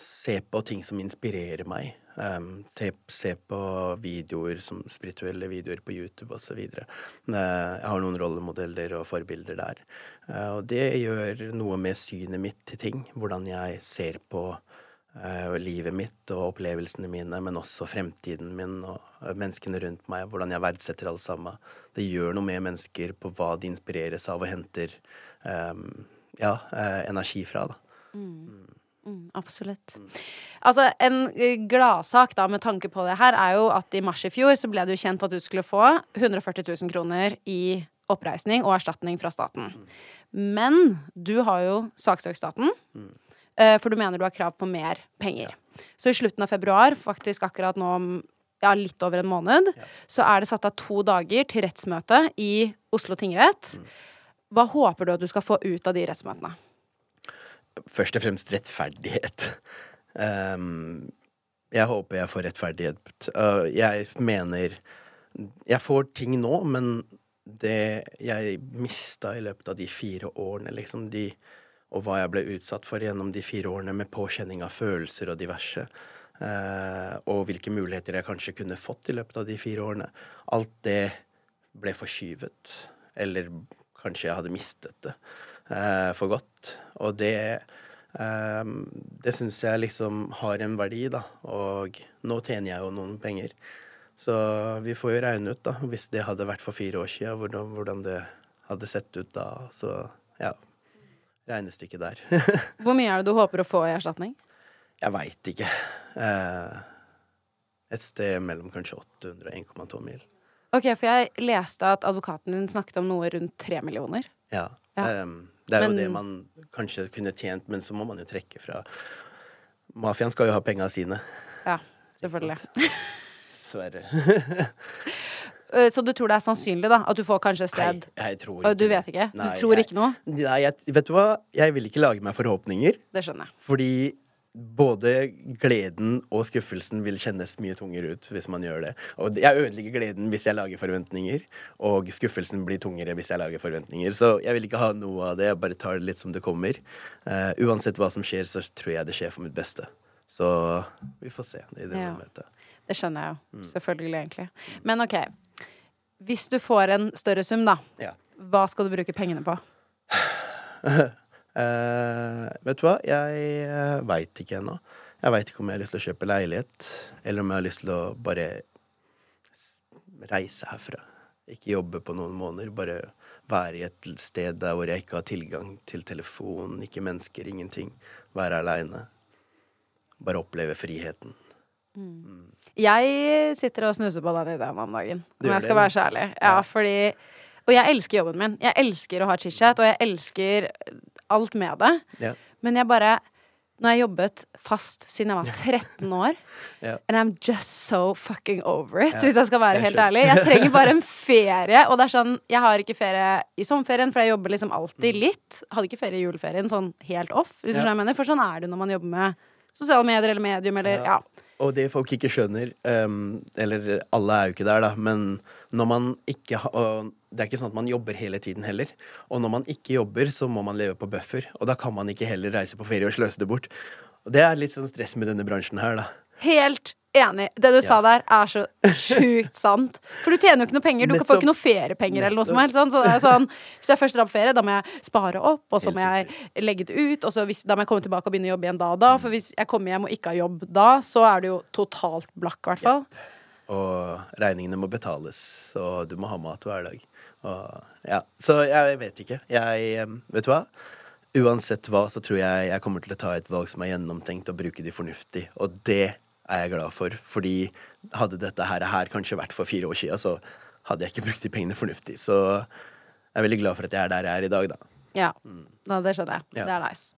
se på ting som inspirerer meg. Um, se på videoer som spirituelle videoer på YouTube osv. Uh, jeg har noen rollemodeller og forbilder der. Uh, og det gjør noe med synet mitt til ting. Hvordan jeg ser på livet mitt og opplevelsene mine, men også fremtiden min og menneskene rundt meg, hvordan jeg verdsetter alle sammen. Det gjør noe med mennesker på hva de inspireres av og henter um, ja, uh, energi fra. da. Mm. Mm, absolutt. Mm. Altså, en gladsak da med tanke på det her er jo at i mars i fjor så ble det jo kjent at du skulle få 140 000 kroner i oppreisning og erstatning fra staten. Mm. Men du har jo saksøkt staten. Mm. Eh, for du mener du har krav på mer penger. Så i slutten av februar, faktisk akkurat nå om ja, litt over en måned, ja. så er det satt av to dager til rettsmøte i Oslo tingrett. Mm. Hva håper du at du skal få ut av de rettsmøtene? Først og fremst rettferdighet. Um, jeg håper jeg får rettferdighet. Uh, jeg mener Jeg får ting nå, men det jeg mista i løpet av de fire årene, liksom de og hva jeg ble utsatt for gjennom de fire årene med påkjenning av følelser og diverse. Eh, og hvilke muligheter jeg kanskje kunne fått i løpet av de fire årene. Alt det ble forskyvet. Eller kanskje jeg hadde mistet det eh, for godt. Og det Ehm, det syns jeg liksom har en verdi, da. Og nå tjener jeg jo noen penger. Så vi får jo regne ut, da, hvis det hadde vært for fire år siden, hvordan, hvordan det hadde sett ut da. Så ja. Regnestykket der. Hvor mye er det du håper å få i erstatning? jeg veit ikke. Eh, et sted mellom kanskje 800 og 1,2 mil. Ok, for jeg leste at advokaten din snakket om noe rundt tre millioner. Ja. Ja. Ehm, det er Men- jo det man kanskje kunne tjent, men så må man jo trekke fra Mafiaen skal jo ha penga sine. Ja, selvfølgelig. Dessverre. Eh, Så du tror det er sannsynlig, da? At du får kanskje et sted? Nei, jeg tror ikke Du vet ikke? Nei, du tror jeg- ikke noe? Nei, jeg, vet du hva? Jeg vil ikke lage meg forhåpninger, Det skjønner jeg. fordi både gleden og skuffelsen vil kjennes mye tungere ut hvis man gjør det. Og jeg ødelegger gleden hvis jeg lager forventninger, og skuffelsen blir tungere hvis jeg lager forventninger. Så jeg vil ikke ha noe av det, jeg bare tar det litt som det kommer. Uh, uansett hva som skjer, så tror jeg det skjer for mitt beste. Så vi får se i det Ja. møtet. Det skjønner jeg Mm. jo. Selvfølgelig, egentlig. Men ok. Hvis du får en større sum, da. Ja. Hva skal du bruke pengene på? Uh, vet du hva, jeg uh, veit ikke ennå. Jeg veit ikke om jeg har lyst til å kjøpe leilighet, eller om jeg har lyst til å bare reise herfra. Ikke jobbe på noen måneder, bare være i et sted der hvor jeg ikke har tilgang til telefon, ikke mennesker, ingenting. Være aleine. Bare oppleve friheten. Jeg sitter og snuser på den ideen om dagen, om jeg skal være så ærlig. Ja, fordi Og jeg elsker jobben min. Jeg elsker å ha chit-chat, og jeg elsker alt med det. Ja. Men jeg bare Nå har jeg jobbet fast siden jeg var 13 år. Ja. And I'm just so fucking over it, Ja, hvis jeg skal være helt ærlig. Jeg trenger bare en ferie. Og det er sånn, jeg har ikke ferie i sommerferien, for jeg jobber liksom alltid litt. Hadde ikke ferie i juleferien, sånn helt off, hvis du Mm. Skjønner hva jeg mener. For sånn er det når man jobber med sosiale medier eller medium eller Ja. ja. Og det folk ikke skjønner, um, eller alle er jo ikke der, da, men når man ikke ha, Det er ikke sånn at man jobber hele tiden heller. Og når man ikke jobber, så må man leve på buffer. Og da kan man ikke heller reise på ferie og sløse det bort. Og det er litt sånn stress med denne bransjen her, da. Helt enig. Det du sa der, er så sjukt sant. For du tjener jo ikke noe penger. Du får ikke noe feriepenger eller noe som helst. Sånn. Så det er sånn, hvis jeg først drar på ferie, da må jeg spare opp, og så må jeg legge det ut, og så hvis, da må jeg komme tilbake og begynne å jobbe igjen da og da. For hvis jeg kommer hjem og ikke har jobb da, så er det jo totalt blakk, i hvert fall. Og regningene må betales, og du må ha mat hver dag. Og, ja. Så jeg vet ikke. Jeg Vet du hva? Uansett hva, så tror jeg jeg kommer til å ta et valg som er gjennomtenkt, og bruke de fornuftig. Og det er jeg glad for. Fordi hadde dette her, her kanskje vært for fire år siden, så hadde jeg ikke brukt de pengene fornuftig. Så jeg er veldig glad for at jeg er der jeg er i dag, da. Ja, No, det skjønner jeg. Ja. Det er nice.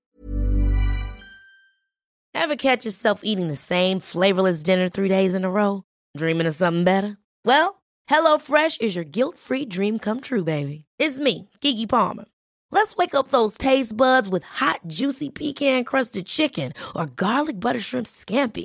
Ever catch yourself eating the same flavorless dinner three days in a row? Dreaming of something better? Well, HelloFresh is your guilt free dream come true, baby. It's me, Kiki Palmer. Let's wake up those taste buds with hot, juicy pecan crusted chicken or garlic butter shrimp scampi.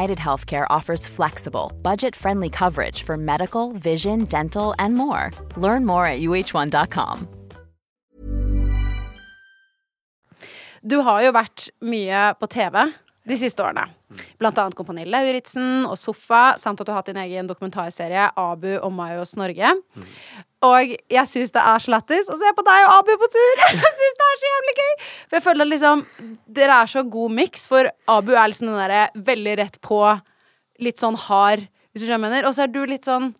United Healthcare offers flexible, budget friendly coverage for medical, vision, dental, and more. Learn more at uh1.com. Du har jo vært mye på TV de siste årene. Blant annet Kompani Lauritzen og Sofa, samt at du har hatt din egen dokumentarserie Abu og Mayos Norge. Og jeg syns det er så lættis å se på deg og Abu på tur! Jeg syns det er så jævlig gøy! For jeg føler at liksom Dere er så god miks, for Abu er liksom den derre veldig rett på, litt sånn hard, hvis du skjønner hva jeg mener. Og så er du litt sånn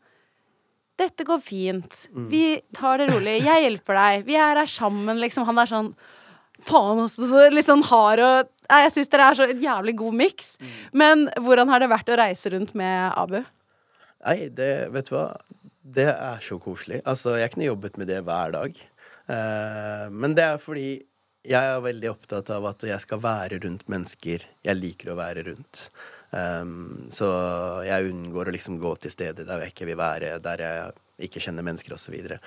dette går fint. Vi tar det rolig. Jeg hjelper deg. Vi er her sammen, liksom. Han er sånn Faen også, så litt sånn hard og Nei, Jeg syns dere er så en jævlig god miks. Men hvordan har det vært å reise rundt med Abu? Nei, det Vet du hva? Det er så koselig. Altså, jeg kunne jobbet med det hver dag. Uh, men det er fordi jeg er veldig opptatt av at jeg skal være rundt mennesker jeg liker å være rundt. Um, så jeg unngår å liksom gå til steder der jeg ikke vil være, der jeg ikke kjenner mennesker osv. Og, så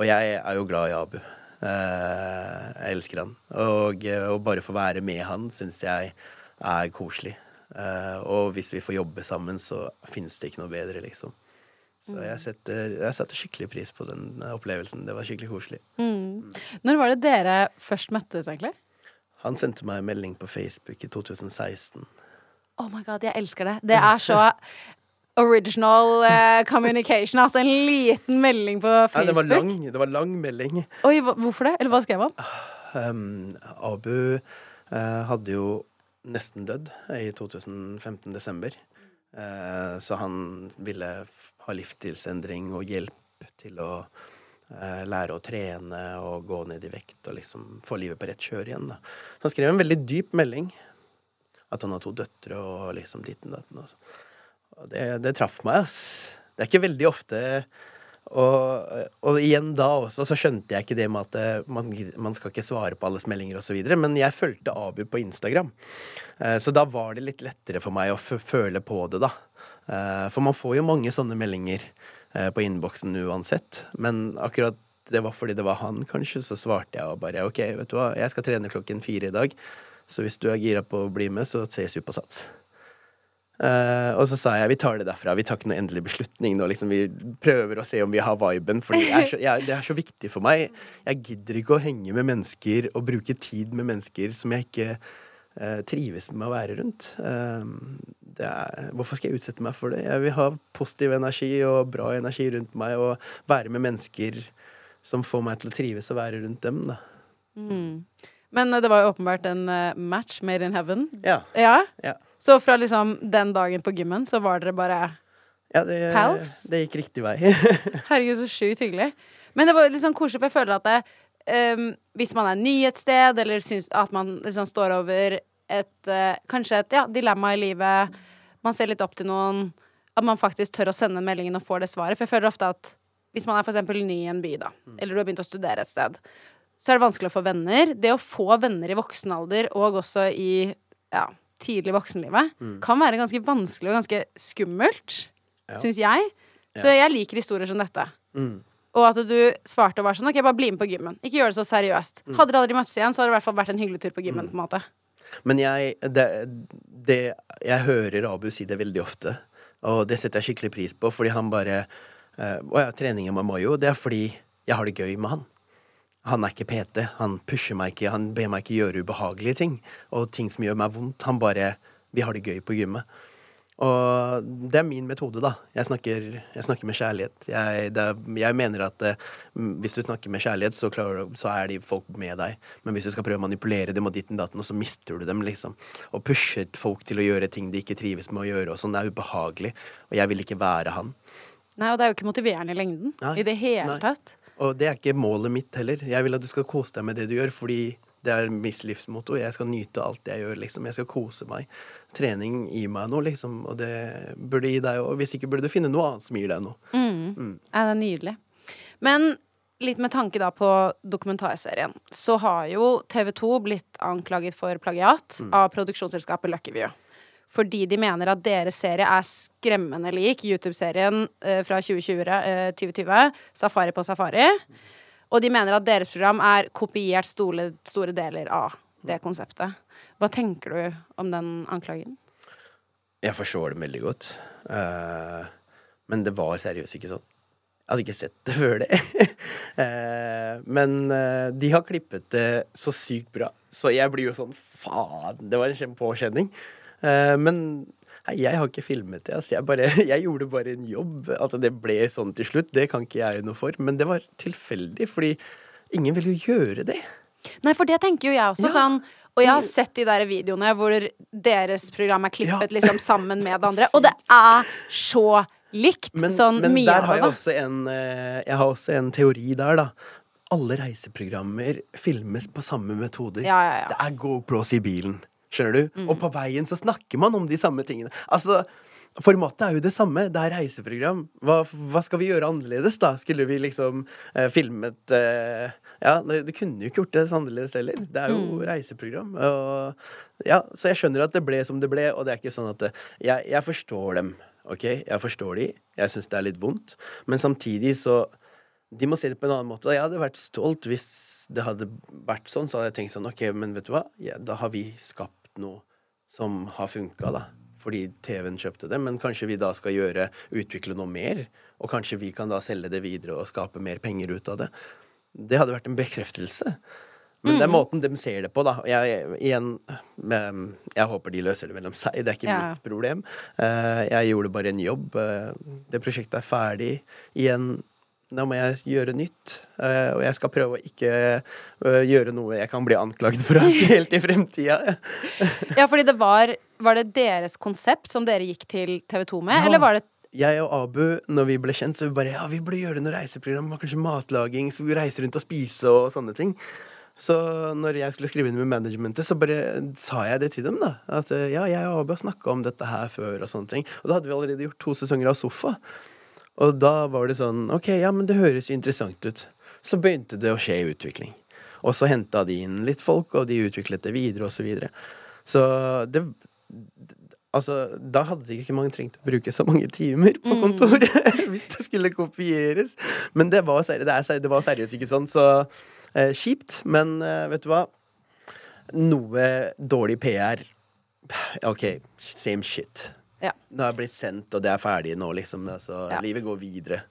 og jeg er jo glad i Abu. Uh, jeg elsker han. Og eh, å bare få være med han syns jeg er koselig. Uh, og hvis vi får jobbe sammen, så finnes det ikke noe bedre, liksom. Så jeg setter, jeg setter skikkelig pris på den opplevelsen. Det var skikkelig koselig. Når var det dere først møttes, egentlig? Han sendte meg en melding på Facebook i 2016. Oh my god, jeg elsker det. Det er så original uh, communication. Altså en liten melding på Facebook. Facebook. det var lang, det var lang melding. Oi, hvorfor det? Eller hva skrev han? Um, Abu uh, hadde jo nesten dødd i 2015 desember. Eh, så han ville ha livsstilsendring og hjelp til å eh, lære å trene og gå ned i vekt og liksom få livet på rett kjør igjen. Da. Så han skrev en veldig dyp melding. At han har to døtre og liksom ditten datten. Og, så. og det, det traff meg, ass. Det er ikke veldig ofte og, og igjen da også så skjønte jeg ikke det med at eh, man, man skal ikke svare på alles meldinger osv. Men jeg fulgte Abu på Instagram. Eh, Så da var det litt lettere for meg å føle på det, da. Eh, For man får jo mange sånne meldinger på innboksen uansett. Men akkurat det var fordi det var han, kanskje, så svarte jeg og bare OK, vet du hva, jeg skal trene klokken fire i dag. Så hvis du er gira på å bli med, så ses vi på Sats. Eh, og så sa jeg vi tar det derfra. Vi tar ikke noe endelig beslutning nå. Liksom, vi prøver å se om vi har viben, for det, er så- det er så viktig for meg. Jeg gidder ikke å henge med mennesker og bruke tid med mennesker som jeg ikke uh, trives med å være rundt. Uh, det er, hvorfor skal jeg utsette meg for det? Jeg vil ha positiv energi og bra energi rundt meg, og være med mennesker som får meg til å trives og være rundt dem, da. Men eh, det var jo åpenbart en match made in heaven. Ja. Ja. Ja. Så fra liksom den dagen på gymmen, så var dere bare ja det, Pals? det gikk riktig vei. Herregud, så sjukt hyggelig. Men det var litt sånn koselig, for jeg føler at det, um, hvis man er ny et sted, eller syns at man liksom står over et uh, Kanskje et ja, dilemma i livet, man ser litt opp til noen, at man faktisk tør å sende meldingen og får det svaret. For jeg føler ofte at hvis man er for eksempel ny i en by, da, eller du har begynt å studere et sted, så er det vanskelig å få venner. Det å få venner i voksen alder, og også i ja, tidlig voksenlivet, kan være ganske vanskelig og ganske skummelt, syns jeg. Så jeg liker historier som dette. Mm. Og at du svarte og var sånn OK, bare bli med på gymmen. Ikke gjør det så seriøst. Mm. Hadde dere aldri møttes igjen, så hadde det i hvert fall vært en hyggelig tur på gymmen. på en måte Men jeg, det, det, jeg hører Abu si det veldig ofte, og det setter jeg skikkelig pris på, fordi han bare eh, Å ja, treningen med Mayo, det er fordi jeg har det gøy med han. Han er ikke PT. Han pusher meg ikke, han ber meg ikke gjøre ubehagelige ting. Og ting som gjør meg vondt. Han bare Vi har det gøy på gymmet. Og det er min metode, da. Jeg snakker, jeg snakker med kjærlighet. Jeg, det, jeg mener at eh, hvis du snakker med kjærlighet, så, klarer, så er de folk med deg. Men hvis du skal prøve å manipulere dem og ditten datten, så mister du dem, liksom. Og pusher folk til å gjøre ting de ikke trives med å gjøre, og sånn, det er ubehagelig. Og jeg vil ikke være han. Nei, og det er jo ikke motiverende i lengden. Nei. I det hele Nei. tatt. Og det er ikke målet mitt heller. Jeg vil at du skal kose deg med det du gjør, fordi det er mitt livsmotto. Jeg skal nyte alt jeg gjør, liksom. Jeg skal kose meg. Trening gir meg noe, liksom. Og det burde gi deg òg. Hvis ikke burde du finne noe annet som gir deg noe. Ja, det er nydelig. Men litt med tanke da på dokumentarserien, så har jo TV 2 blitt anklaget for plagiat av produksjonsselskapet Lucky View. Fordi de mener at deres serie er skremmende lik YouTube-serien eh, fra 2020, eh, 2020, Safari på safari. Og de mener at deres program er kopiert store, store deler av det konseptet. Hva tenker du om den anklagen? Jeg forstår det veldig godt. Uh, men det var seriøst ikke sånn. Jeg hadde ikke sett det før det. Eh, men eh, de har klippet det så sykt bra, så jeg blir jo sånn faen. Det var en kjempepåkjenning. Eh, men nei, jeg har ikke filmet det. Altså, jeg, bare, jeg gjorde bare en jobb. At det ble sånn til slutt, det kan ikke jeg noe for. Men det var tilfeldig, fordi ingen vil jo gjøre det. Nei, for det tenker jo jeg også. Ja. Sånn, og jeg har sett de der videoene hvor deres program er klippet Ja. liksom sammen med det andre, og det er så likt. Men, sånn men mye der har jeg også en eh, Jeg har også en teori der, da. Alle reiseprogrammer filmes på samme metoder. Ja, ja, ja. Det er GoPros i bilen. Skjønner du? Og på veien så snakker man om de samme tingene. Altså, formatet er jo det samme. Det er reiseprogram. Hva, hva skal vi gjøre annerledes, da? Skulle vi liksom eh, filmet eh, Ja, det, det kunne jo ikke gjort det så annerledes heller. Det er jo reiseprogram. Og, ja, så jeg skjønner at det ble som det ble, og det er ikke sånn at det, jeg, jeg forstår dem. OK, jeg forstår de. Jeg syns det er litt vondt. Men samtidig så de må se det på en annen måte. Jeg hadde vært stolt hvis det hadde vært sånn. Så hadde jeg tenkt sånn, ok, men vet du hva? Ja, da har vi skapt noe som har funka, da. Fordi TV-en kjøpte det. Men kanskje vi da skal gjøre, utvikle noe mer. Og kanskje vi kan da selge det videre og skape mer penger ut av det. Det hadde vært en bekreftelse. Men det er måten de ser det på, da. Jeg, igjen, men jeg håper de løser det mellom seg. Det er ikke Ja. mitt problem. Eh, Jeg gjorde bare en jobb. Eh, Det prosjektet er ferdig. Igjen, nå må jeg gjøre nytt. Eh, Og jeg skal prøve å ikke eh, gjøre noe jeg kan bli anklagd for helt i fremtida. Ja, fordi det var Var det deres konsept som dere gikk til TV 2 med, Ja. eller var det Jeg og Abu, når vi ble kjent, så vi bare Ja, vi burde gjøre noe reiseprogram, kanskje matlaging, så vi reiser rundt og spise og sånne ting. Så når jeg skulle skrive inn med managementet, så bare sa jeg det til dem, da. At ja, jeg og Abu har snakka om dette her før, og sånne ting. Og da hadde vi allerede gjort to sesonger av Sofa. Og da var det sånn OK, ja, men det høres interessant ut. Så begynte det å skje utvikling. Og så henta de inn litt folk, og de utviklet det videre, og så videre. Så det Altså, da hadde ikke mange trengt å bruke så mange timer på kontoret hvis det skulle kopieres. Men det var, det, er, det var seriøst ikke sånn, så eh, kjipt. Men eh, vet du hva? Noe dårlig PR OK, same shit. Ja. Det har blitt sendt, og det er ferdig nå, liksom. Så Ja. livet går videre.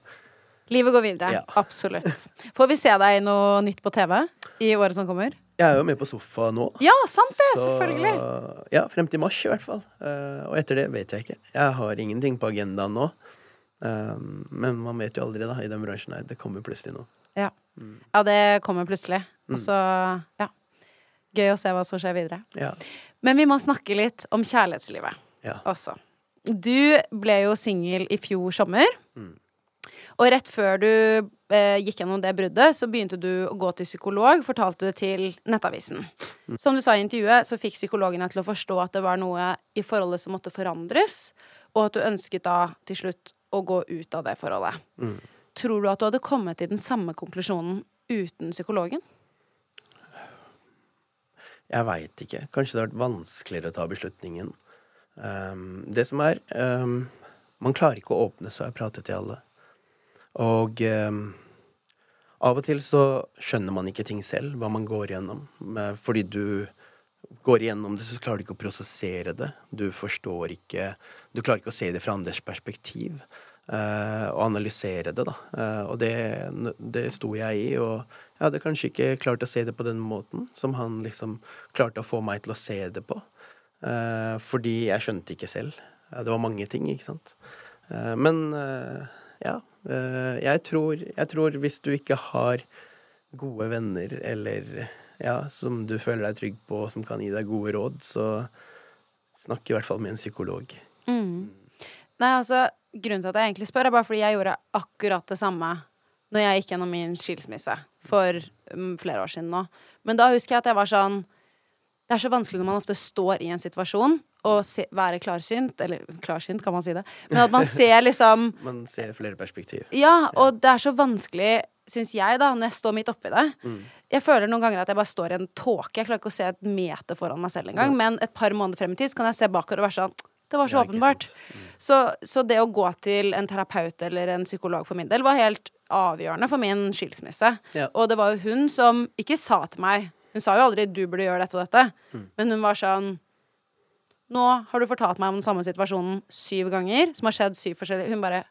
Livet går videre. Ja. Absolutt. Får vi se deg noe nytt på TV i året som kommer? Jeg er jo med på sofa nå. Ja, sant det! Så, Selvfølgelig. Ja, frem til mars i hvert fall. Uh, og etter det vet jeg ikke. Jeg har ingenting på agendaen nå. Um, men man vet jo aldri, da, i den bransjen her. Det kommer plutselig noe. Ja. ja, det kommer plutselig. Og så, ja. Gøy å se hva som skjer videre. Ja. Men vi må snakke litt om kjærlighetslivet Ja. også. Du ble jo singel i fjor sommer. Og rett før du eh, gikk gjennom det bruddet, så begynte du å gå til psykolog, fortalte du til Nettavisen. Som du sa i intervjuet, så fikk psykologene til å forstå at det var noe i forholdet som måtte forandres, og at du ønsket da til slutt å gå ut av det forholdet. Tror du at du hadde kommet til den samme konklusjonen uten psykologen? Jeg veit ikke. Kanskje det har vært vanskeligere å ta beslutningen. Um, det som er um, Man klarer ikke å åpne seg og prate til alle. Og um, av og til så skjønner man ikke ting selv, hva man går igjennom. Fordi du går igjennom det, så klarer du ikke å prosessere det. Du forstår ikke Du klarer ikke å se det fra andres perspektiv. eh, og analysere det, da. Eh, og det, det sto jeg i. Og jeg hadde kanskje ikke klart å se det på den måten som han liksom klarte å få meg til å se det på. Eh, fordi jeg skjønte ikke selv. Eh, det var mange ting, ikke sant. Eh, men ja. jeg, tror, jeg tror hvis du ikke har gode venner eller ja, som du føler deg trygg på, som kan gi deg gode råd, så snakk i hvert fall med en psykolog. Nei, altså, grunnen til at jeg egentlig spør, er bare fordi jeg gjorde akkurat det samme når jeg gikk gjennom min skilsmisse for mm, flere år siden nå. Men da husker jeg at jeg var sånn Det er så vanskelig når man ofte står i en situasjon og se, være klarsynt, eller klarsynt, kan man si det, men at man ser liksom Man ser flere perspektiv. Ja, og det er så vanskelig, syns jeg, da, når jeg står midt oppi det. Jeg føler noen ganger at jeg bare står i en tåke. Jeg klarer ikke å se et meter foran meg selv engang. Men et par måneder frem i tid så kan jeg se bakover og være sånn Det var så Ja, åpenbart. Mm. Så, så det å gå til en terapeut eller en psykolog for min del var helt avgjørende for min skilsmisse. Ja. Og det var jo hun som ikke sa til meg Hun sa jo aldri 'du burde gjøre dette og dette', Mm. men hun var sånn nå har du fortalt meg om den samme situasjonen syv ganger, som har skjedd syv forskjellige Hun bare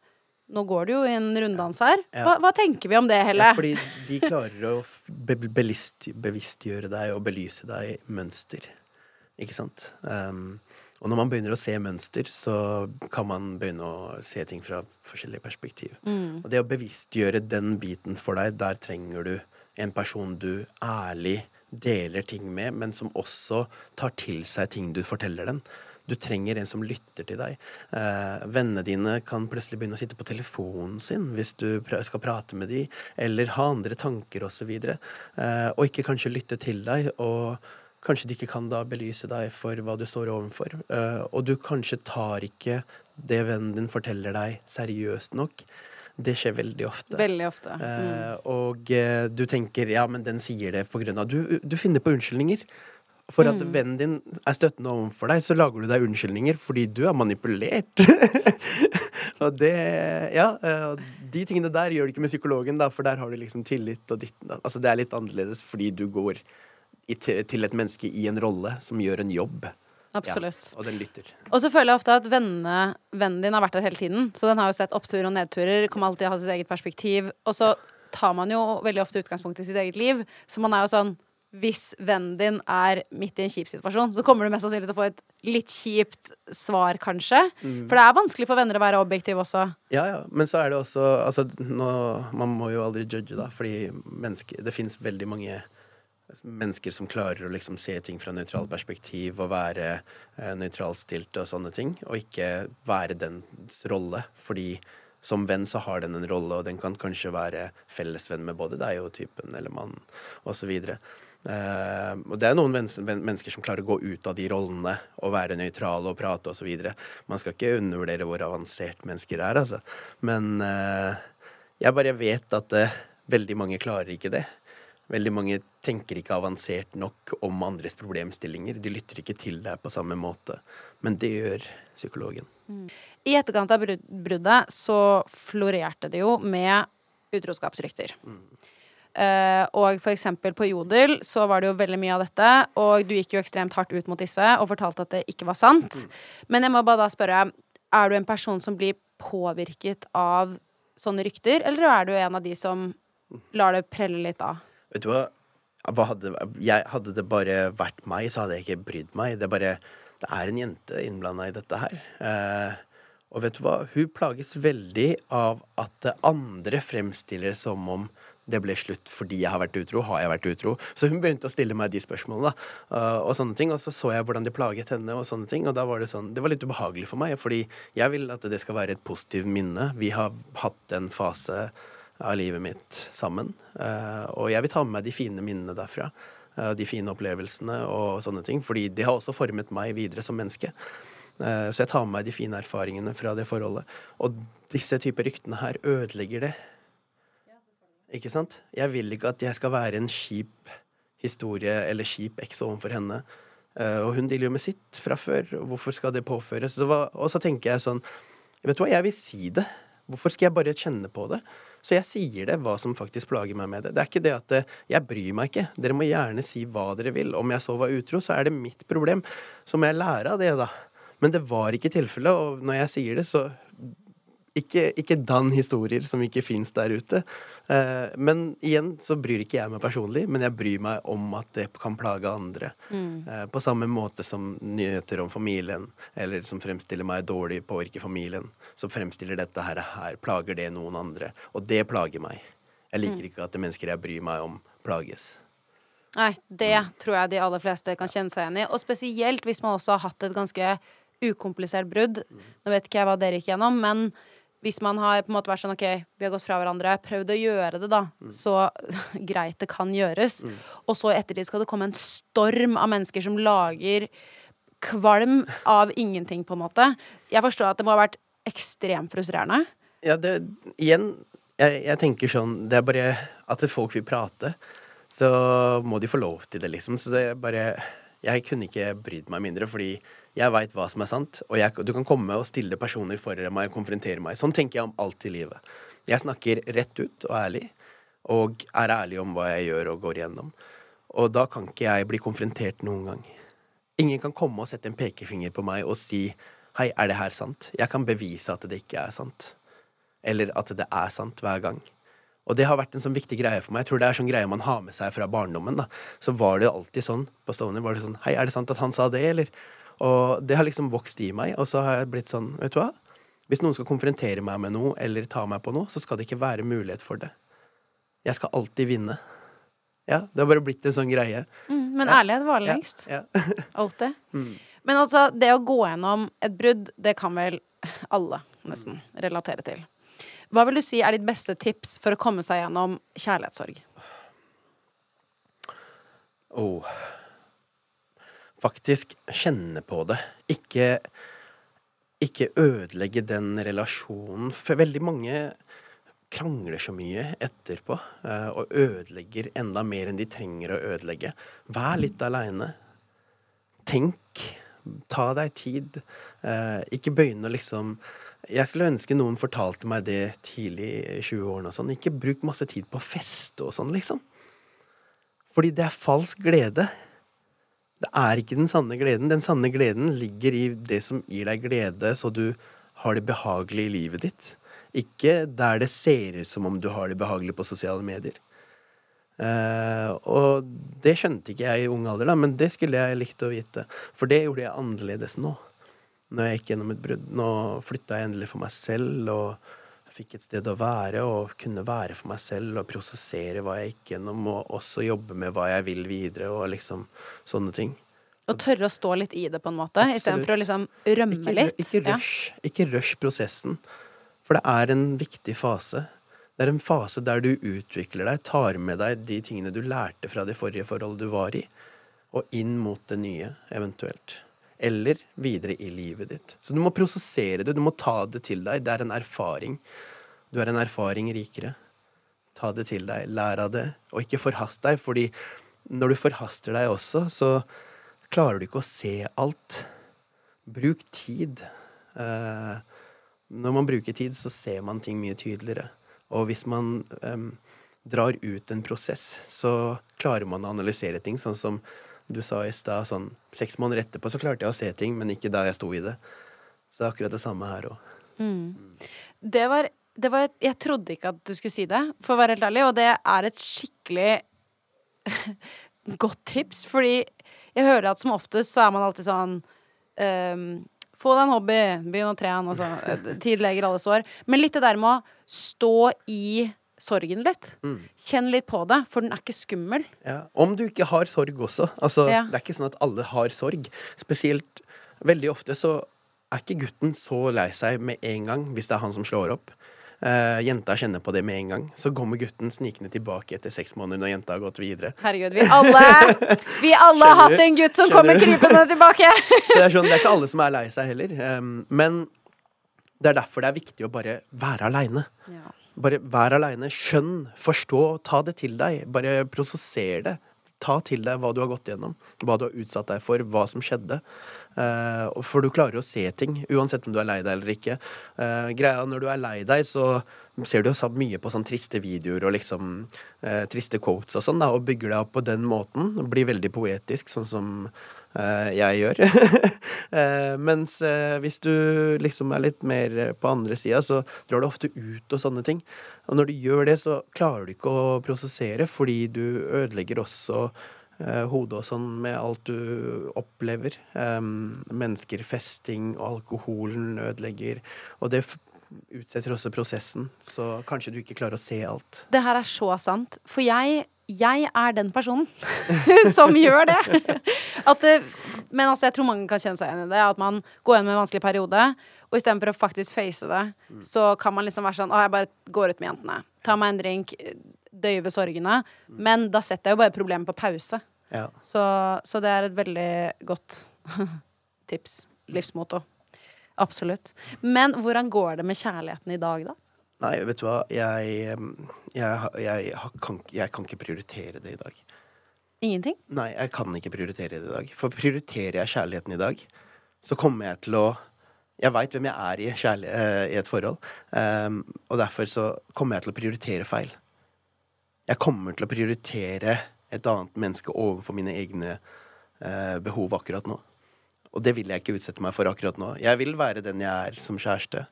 Nå går du jo i en runddans her. Hva, hva tenker vi om det, Helle? Ja, fordi de klarer å be belist bevisstgjøre deg og belyse deg mønster. Ikke sant? Um, og når man begynner å se mønster, så kan man begynne å se ting fra forskjellige perspektiv. Og det å bevisstgjøre den biten for deg, der trenger du en person du ærlig deler ting med, men som også tar til seg ting du forteller den. Du trenger en som lytter til deg. Eh, vennene dine kan plutselig begynne å sitte på telefonen sin hvis du pr skal prate med dem, eller ha andre tanker osv. Eh, og ikke kanskje lytte til deg. og Kanskje de ikke kan da belyse deg for hva du står overfor. Eh, og du kanskje tar ikke det vennen din forteller deg, seriøst nok. Det skjer veldig ofte. Veldig ofte. Mm. Eh, og eh, du tenker ja, men den sier det på grunn av Du, du finner på unnskyldninger. For at Mm. vennen din er støttende overfor deg, så lager du deg unnskyldninger fordi du er manipulert. og det Ja, eh, de tingene der gjør du ikke med psykologen, da, for der har du liksom tillit og ditt Altså, det er litt annerledes fordi du går i, til et menneske i en rolle som gjør en jobb. Absolutt. Ja, og den lytter. Og så føler jeg ofte at vennene, vennen din har vært der hele tiden. Så den har jo sett oppturer og nedturer, kommer alltid til å ha sitt eget perspektiv. Og så tar man jo veldig ofte utgangspunkt i sitt eget liv. Så man er jo sånn Hvis vennen din er midt i en kjip situasjon, så kommer du mest sannsynlig til å få et litt kjipt svar, kanskje. For det er vanskelig for venner å være objektive også. Ja, ja, men så er det også Altså, nå, man må jo aldri judge, da, fordi Det fins veldig mange mennesker som klarer å liksom se ting fra nøytralt perspektiv og være eh, nøytralstilte og sånne ting, og ikke være dens rolle, fordi som venn så har den en rolle, og den kan kanskje være fellesvenn med både deg og typen eller mannen, osv. Eh, og det er noen men men mennesker som klarer å gå ut av de rollene og være nøytrale og prate osv. Man skal ikke undervurdere hvor avansert mennesker er, altså. Men eh, jeg bare vet at eh, veldig mange klarer ikke det. Veldig mange tenker ikke avansert nok om andres problemstillinger. De lytter ikke til deg på samme måte. Men det gjør psykologen. I etterkant av bruddet så florerte det jo med utroskapsrykter. Eh, og for eksempel på Jodel så var det jo veldig mye av dette, og du gikk jo ekstremt hardt ut mot disse og fortalte at det ikke var sant. Men jeg må bare da spørre, er du en person som blir påvirket av sånne rykter, eller er du en av de som lar det prelle litt av? Vet du hva? hadde, jeg, hadde det bare vært meg, så hadde jeg ikke brydd meg. Det er bare Det er en jente innblanda i dette her. Eh, og vet du hva? Hun plages veldig av at andre fremstiller som om det ble slutt fordi jeg har vært utro. Har jeg vært utro? Så hun begynte å stille meg de spørsmålene. da, eh, og sånne ting, og så så jeg hvordan de plaget henne, og sånne ting, og da var det sånn Det var litt ubehagelig for meg, fordi jeg vil at det skal være et positivt minne. Vi har hatt en fase av livet mitt sammen, eh, og jeg vil ta med meg de fine minnene derfra. eh, De fine opplevelsene og sånne ting, fordi det har også formet meg videre som menneske. Eh, Så jeg tar med meg de fine erfaringene fra det forholdet. Og disse typer ryktene her ødelegger det. Ikke sant? Jeg vil ikke at jeg skal være en kjip historie eller kjip eks overfor henne. Og hun dealer jo med sitt fra før. Hvorfor skal det påføres? Og så tenker jeg sånn Vet du hva, jeg vil si det. Hvorfor skal jeg bare kjenne på det? Så jeg sier det, hva som faktisk plager meg med det. Det er ikke det at eh, jeg bryr meg ikke. Dere må gjerne si hva dere vil. Om jeg så var utro, så er det mitt problem. Så må jeg lære av det, da. Men det var ikke tilfellet, og når jeg sier det, så ikke, ikke dann historier som ikke fins der ute. Eh, men igjen så bryr ikke jeg meg personlig, men jeg bryr meg om at det kan plage andre. Eh, på samme måte som nyheter om familien, eller som fremstiller meg dårlig, påvirker familien. Så fremstiller dette her, her plager det noen andre. Og det plager meg. Jeg liker ikke at det mennesker jeg bryr meg om, plages. Nei, det tror jeg de aller fleste kan kjenne seg igjen i. Og spesielt hvis man også har hatt et ganske ukomplisert brudd. Nå vet ikke jeg hva dere gikk gjennom, men hvis man har på en måte vært sånn OK, vi har gått fra hverandre, prøvd å gjøre det, da, så greit det kan gjøres. Og så i ettertid skal det komme en storm av mennesker som lager kvalm av ingenting, på en måte. Jeg forstår at det må ha vært ekstremt frustrerende. Ja, det Igjen, jeg, jeg tenker sånn Det er bare at folk vil prate, så må de få lov til det, liksom. Så det er bare Jeg kunne ikke brydd meg mindre, fordi jeg veit hva som er sant. Og jeg, du kan komme og stille personer foran meg og konfrontere meg. Sånn tenker jeg om alt i livet. Jeg snakker rett ut og ærlig, og er ærlig om hva jeg gjør og går igjennom. Og da kan ikke jeg bli konfrontert noen gang. Ingen kan komme og sette en pekefinger på meg og si Hei, er det her sant? Jeg kan bevise at det ikke er sant. Eller at det er sant hver gang. Og det har vært en sånn viktig greie for meg. Jeg tror det er sånn greie man har med seg fra barndommen. da. Så var det alltid sånn på Stovner. Var det sånn Hei, er det sant at han sa det, eller? Og det har liksom vokst i meg, og så har jeg blitt sånn, vet du hva? Hvis noen skal konfrontere meg med noe, eller ta meg på noe, så skal det ikke være mulighet for det. Jeg skal alltid vinne. Ja, det har bare blitt en sånn greie. Mm, men ærlighet varer Ja, lengst. ja. Alltid. Men altså, det å gå gjennom et brudd, det kan vel alle nesten relatere til. Hva vil du si er ditt beste tips for å komme seg gjennom kjærlighetssorg? Oh. Faktisk kjenne på det. Ikke ikke ødelegge den relasjonen. For veldig mange krangler så mye etterpå eh, og ødelegger enda mer enn de trenger å ødelegge. Vær litt aleine. Tenk. Ta deg tid. Eh, ikke begynne å liksom Jeg skulle ønske noen fortalte meg det tidlig i 20-årene og sånn. Ikke bruk masse tid på å feste og sånn, liksom. Fordi det er falsk glede. Det er ikke den sanne gleden. Den sanne gleden ligger i det som gir deg glede, så du har det behagelig i livet ditt. Ikke der det ser ut som om du har det behagelig på sosiale medier. Eh, og det skjønte ikke jeg i ung alder, da, men det skulle jeg likt å vite. For det gjorde jeg annerledes nå. Når jeg gikk gjennom et brudd. Nå flytta jeg endelig for meg selv og fikk et sted å være og kunne være for meg selv og prosessere hva jeg gikk gjennom, og også jobbe med hva jeg vil videre, og liksom sånne ting. Og tørre å stå litt i det, på en måte, istedenfor å liksom rømme Ikke, litt. ikke Ja. Ikke rush prosessen. For det er en viktig fase. Det er en fase der du utvikler deg, tar med deg de tingene du lærte fra det forrige forholdet du var i, og inn mot det nye, eventuelt. Eller videre i livet ditt. Så du må prosessere det, du må ta det til deg. Det er en erfaring. Du er en erfaring rikere. Ta det til deg, lær av det, og ikke forhast deg, fordi når du forhaster deg også, så klarer du ikke å se alt. Bruk tid. Eh, når man bruker tid, så ser man ting mye tydeligere. Og hvis man um, drar ut en prosess, så klarer man å analysere ting, sånn som du sa i stad, sånn seks måneder etterpå så klarte jeg å se ting, men ikke da jeg sto i det. Så det er akkurat det samme her òg. Det var, det var Jeg trodde ikke at du skulle si det, for å være helt ærlig, og det er et skikkelig godt tips, fordi jeg hører at som oftest så er man alltid sånn um, Få deg en hobby, begynn å trene, altså. Tid leger alle sår. Men litt det der med å stå i sorgen litt. Kjenn litt på det, for den er ikke skummel. Ja. Om du ikke har sorg også. Altså, Ja. Det er ikke sånn at alle har sorg. Spesielt veldig ofte så er ikke gutten så lei seg med en gang hvis det er han som slår opp. Uh, jenta kjenner på det med en gang. Så kommer gutten snikende tilbake etter seks måneder når jenta har gått videre. Herregud, vi alle Vi alle har hatt en gutt som Skjønner kommer krypende tilbake. Så det er, sånn, det er ikke alle som er lei seg heller. Um, men det er derfor det er viktig å bare være aleine. Ja. Bare vær aleine. Skjønn, forstå, ta det til deg. Bare prosesser det. Ta til deg hva du har gått gjennom, hva du har utsatt deg for, hva som skjedde. Eh, for du klarer å se ting, uansett om du er lei deg eller ikke. Eh, greia Når du er lei deg, så ser du jo mye på sånn triste videoer og liksom eh, triste quotes og sånn, da, og bygger deg opp på den måten. Blir veldig poetisk, sånn som jeg gjør. eh, mens eh, hvis du liksom er litt mer på andre sida, så drar du ofte ut og sånne ting. Og når du gjør det, så klarer du ikke å prosessere, fordi du ødelegger også eh, hodet og sånn med alt du opplever. Um, mennesker, festing og alkoholen ødelegger. Og det utsetter også prosessen, så kanskje du ikke klarer å se alt. Det her er så sant. For jeg, jeg er den personen som gjør det. At. Men altså, jeg tror mange kan kjenne seg igjen i det. At man går gjennom en vanskelig periode, og istedenfor å faktisk face det, så kan man liksom være sånn Å, jeg bare går ut med jentene. Ta meg en drink, Døyve sorgene. Men da setter jeg jo bare problemet på pause. Ja. Så, så det er et veldig godt tips. Livsmotto. Absolutt. Men hvordan går det med kjærligheten i dag, da? Nei, vet du hva, jeg, jeg, jeg, kan, jeg kan ikke prioritere det i dag. Ingenting? Nei, jeg kan ikke prioritere det i dag. For prioriterer jeg kjærligheten i dag, så kommer jeg til å Jeg veit hvem jeg er i, eh, i et forhold, um, og derfor så kommer jeg til å prioritere feil. Jeg kommer til å prioritere et annet menneske overfor mine egne uh, behov akkurat nå. Og det vil jeg ikke utsette meg for akkurat nå. Jeg vil være den jeg er som kjæreste,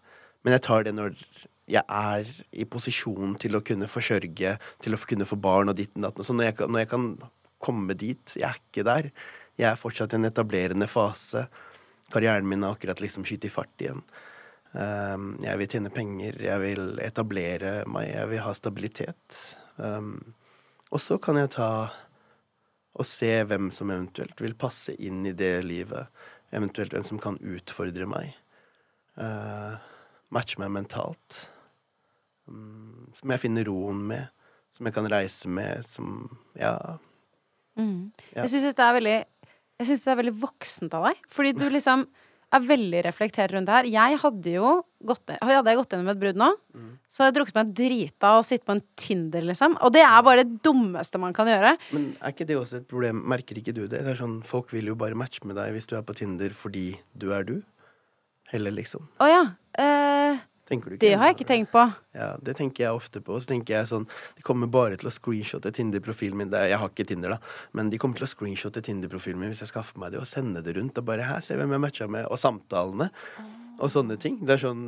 men jeg tar det når jeg er i posisjon til å kunne forsørge, til å kunne få barn og ditt og datt. Så når jeg, når jeg kan komme dit Jeg er ikke der. Jeg er fortsatt i en etablerende fase. Karrieren min har akkurat liksom skutt i fart igjen. Um, jeg vil tjene penger, jeg vil etablere meg, jeg vil ha stabilitet. Um, og så kan jeg ta og se hvem som eventuelt vil passe inn i det livet. Eventuelt hvem som kan utfordre meg. Uh, matche meg mentalt. Um, som jeg finner roen med. Som jeg kan reise med. Som Ja. Ja. Jeg syns det er veldig Jeg synes det er veldig voksent av deg. Fordi du liksom er veldig reflektert rundt det her. Jeg hadde jo gått, hadde jeg gått gjennom et brudd nå, så hadde jeg drukket meg drita og sittet på en Tinder, liksom. Og det er bare det dummeste man kan gjøre. Men er ikke det også et problem? Merker ikke du det? Det er sånn, Folk vil jo bare matche med deg hvis du er på Tinder fordi du er du. Heller, liksom. Å ja. Eh, det har jeg ikke tenkt på. Ja, det tenker jeg ofte på. Så tenker jeg sånn De kommer bare til å screenshotte Tinder-profilen min. Jeg har ikke Tinder, da, men de kommer til å screenshotte Tinder-profilen min hvis jeg skaffer meg det, og sende det rundt. Og bare her, se hvem jeg matcha med, og samtalene. Og sånne ting. Det er sånn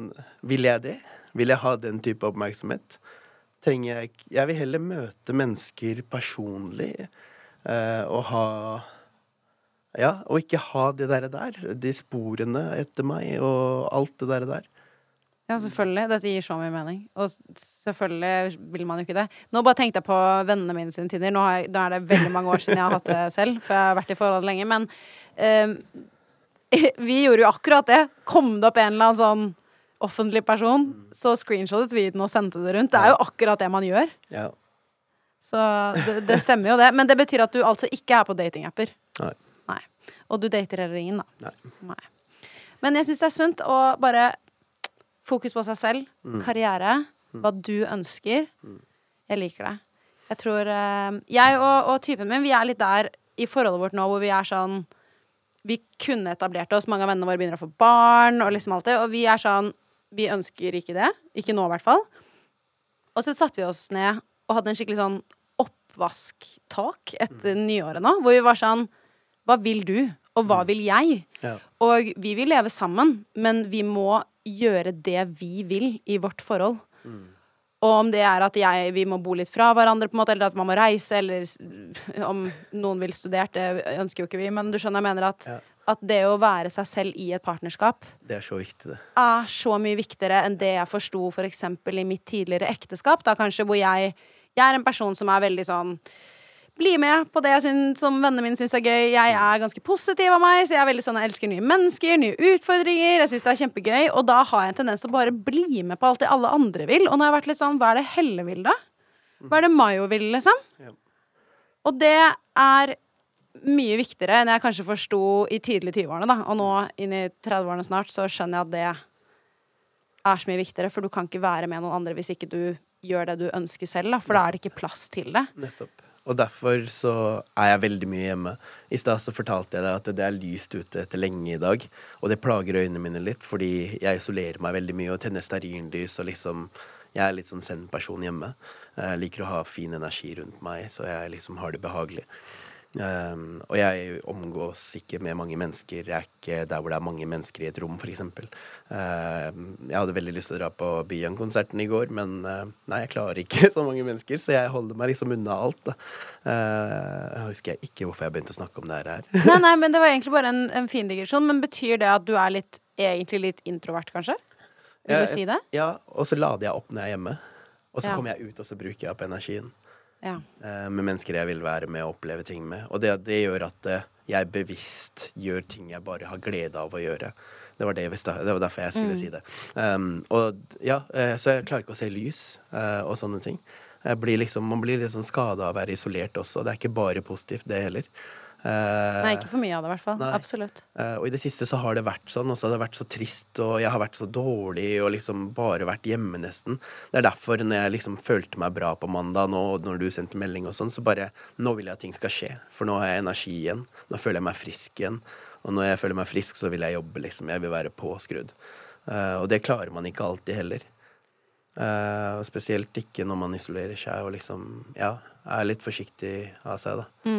Vil jeg det? Vil jeg ha den type oppmerksomhet? Trenger jeg ikke Jeg vil heller møte mennesker personlig eh, og ha Ja, og ikke ha det derre der. De sporene etter meg og alt det derre der. Ja, selvfølgelig. Dette gir så mye mening. Og selvfølgelig vil man jo ikke det. Nå bare tenkte jeg på vennene mine sine tider. Nå, jeg, nå er det veldig mange år siden jeg har hatt det selv, for jeg har vært i forhold lenge. Men eh, vi gjorde jo akkurat det. Kom det opp en eller annen sånn offentlig person, så screenshotet vi den og sendte det rundt. Det er jo akkurat det man gjør. Ja. Så det, det stemmer jo det. Men det betyr at du altså ikke er på datingapper. Nei. Nei. Og du dater heller ingen, da. Nei. Nei. Men jeg syns det er sunt å bare fokus på seg selv, Mm. karriere, hva du ønsker. Jeg liker det. Jeg tror eh, Jeg og, og typen min, vi er litt der i forholdet vårt nå hvor vi er sånn Vi kunne etablert oss, mange av vennene våre begynner å få barn, og liksom alt det, og vi er sånn Vi ønsker ikke det. Ikke nå, i hvert fall. Og så satte vi oss ned og hadde en skikkelig sånn oppvask-talk etter nyåret nå, hvor vi var sånn Hva vil du? Og hva vil jeg? Ja. Og vi vil leve sammen, men vi må gjøre det vi vil i vårt forhold. Og om det er at jeg, vi må bo litt fra hverandre, på en måte, eller at man må reise, eller om noen vil studere, det ønsker jo ikke vi, men du skjønner, jeg mener at, Ja. at det å være seg selv i et partnerskap Det er så viktig, det. er så mye viktigere enn det jeg forsto for eksempel i mitt tidligere ekteskap, da kanskje, hvor jeg, jeg er en person som er veldig sånn bli med på det jeg synes, som vennene mine syns er gøy. Jeg er ganske positiv av meg, så jeg er veldig sånn, jeg elsker nye mennesker, nye utfordringer. Jeg syns det er kjempegøy. Og da har jeg en tendens til å bare bli med på alt det alle andre vil. Og nå har jeg vært litt sånn, hva er det Helle vil, da? Hva er det Mayo vil, liksom? Ja. Og det er mye viktigere enn jeg kanskje forsto i tidlig 20-årene, da. Og nå inn i 30-årene snart, så skjønner jeg at det er så mye viktigere, for du kan ikke være med noen andre hvis ikke du gjør det du ønsker selv, da. For da er det ikke plass til det. Nettopp. Og derfor så er jeg veldig mye hjemme. I stad så fortalte jeg deg at det er lyst ute etter lenge i dag. Og det plager øynene mine litt, fordi jeg isolerer meg veldig mye og tenner stearinlys og liksom Jeg er litt sånn zen-person hjemme. Jeg liker å ha fin energi rundt meg, så jeg liksom har det behagelig. Um, og jeg omgås ikke med mange mennesker. Jeg er ikke der hvor det er mange mennesker i et rom, f.eks. Uh, jeg hadde veldig lyst til å dra på Byang-konserten i går, men uh, nei, jeg klarer ikke så mange mennesker, så jeg holder meg liksom unna alt. Uh, jeg husker ikke hvorfor jeg begynte å snakke om det her. Nei, nei, men det var egentlig bare en, en fin digresjon. Men betyr det at du er litt, egentlig litt introvert, kanskje? Vil du si det? Ja, og så lader jeg opp når jeg er hjemme. Og så Ja. kommer jeg ut, og så bruker jeg opp energien. Ja. eh, med mennesker jeg vil være med og oppleve ting med. Og det, det gjør at eh, jeg bevisst gjør ting jeg bare har glede av å gjøre. Det var, det, det var derfor jeg skulle si det. Um, og ja, eh, Så jeg klarer ikke å se lys eh, og sånne ting. Blir liksom, man blir litt sånn skada av å være isolert også. Det er ikke bare positivt, det heller. Eh, Nei, ikke for mye av det, i hvert fall. Nei. Absolutt. Eh, og i det siste så har det vært sånn, og så har det vært så trist, og jeg har vært så dårlig og liksom bare vært hjemme nesten. Det er derfor når jeg liksom følte meg bra på mandag nå, og når du sendte melding og sånn, så bare Nå vil jeg at ting skal skje, for nå har jeg energi igjen. Nå føler jeg meg frisk igjen. Og når jeg føler meg frisk, så vil jeg jobbe, liksom. Jeg vil være påskrudd. Eh, og det klarer man ikke alltid heller. Eh, og spesielt ikke når man isolerer seg og liksom, ja, er litt forsiktig av seg, da.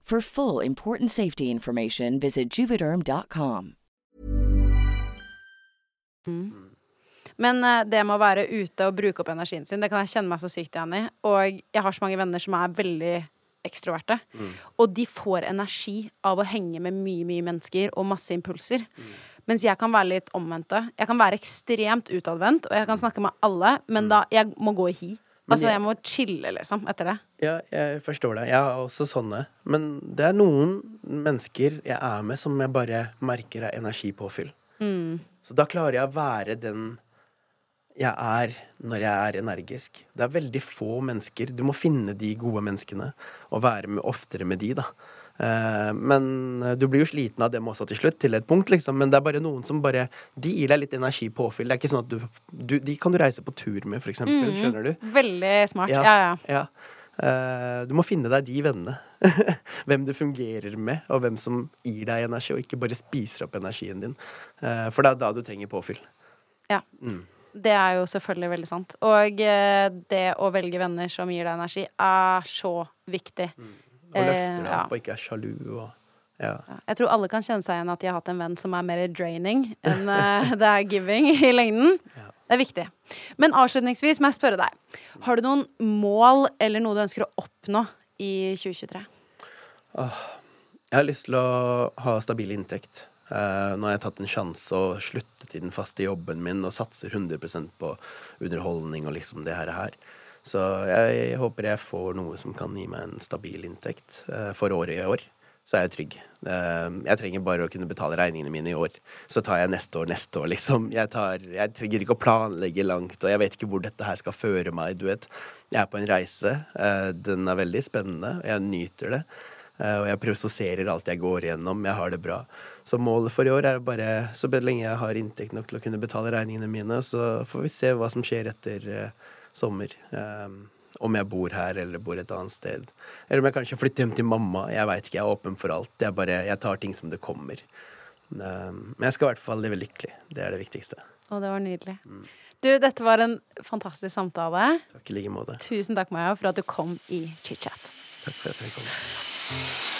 For full important safety information, visit juvederm.com. Men eh, det med å være ute og bruke opp energien sin, det kan jeg kjenne meg så sykt igjen i. Og jeg har så mange venner som er veldig ekstroverte. Og de får energi av å henge med mye, mye mennesker og masse impulser. Mens jeg kan være litt omvendte. Jeg kan være ekstremt utadvendt, og jeg kan snakke med alle, men da jeg må gå i hi. Altså, jeg- må chille, liksom, etter det. Ja, jeg forstår det. Jeg er også sånne. Men det er noen mennesker jeg er med som jeg bare merker er energipåfyll. Så da klarer jeg å være den jeg er når jeg er energisk. Det er veldig få mennesker. Du må finne de gode menneskene og være med, oftere med de, da. Eh, men du blir jo sliten av dem også til slutt, til et punkt, liksom. Men det er bare noen som bare De gir deg litt energipåfyll. Det er ikke sånn at du, du De kan du reise på tur med, for eksempel. Skjønner du? Veldig smart. Ja, ja. ja. Uh, du må finne deg de vennene. hvem du fungerer med, og hvem som gir deg energi, og ikke bare spiser opp energien din. Uh, for det er da du trenger påfyll. ja. Det er jo selvfølgelig veldig sant. Og eh, det å velge venner som gir deg energi, er så viktig. Og løfter Eh, ja. opp og ikke er sjalu. Og, ja. Jeg tror alle kan kjenne seg igjen at de har hatt en venn som er mer draining enn eh, det er giving i lengden. Det er viktig. Men avslutningsvis må jeg spørre deg. Har du noen mål eller noe du ønsker å oppnå i 2023? Jeg har lyst til å ha stabil inntekt. Uh, nå har jeg tatt en sjanse og sluttet i den faste jobben min og satser 100% på underholdning og liksom det her. her. Så jeg håper jeg får noe som kan gi meg en stabil inntekt eh, for året i år. Så er jeg trygg. Eh, jeg trenger bare å kunne betale regningene mine i år. Så tar jeg neste år neste år, liksom. Jeg, tar, jeg trenger ikke å planlegge langt, og jeg vet ikke hvor dette her skal føre meg, du vet. Jeg er på en reise. eh, den er veldig spennende, og jeg nyter det. Og jeg prosesserer alt jeg går igjennom. Jeg har det bra. Så målet for i år er bare så lenge jeg har inntekt nok til å kunne betale regningene mine, så får vi se hva som skjer etter sommer. Um, om jeg bor her eller bor et annet sted. Eller om jeg kanskje flytter hjem til mamma. Jeg veit ikke, jeg er åpen for alt. Jeg, bare, jeg tar ting som det kommer. Um, men jeg skal i hvert fall leve lykkelig. Det er det viktigste. Å, det var nydelig. Du, dette var en fantastisk samtale. Takk i like måte. Tusen takk, Maja, for at du kom i chit-chat. Takk for at jeg kom.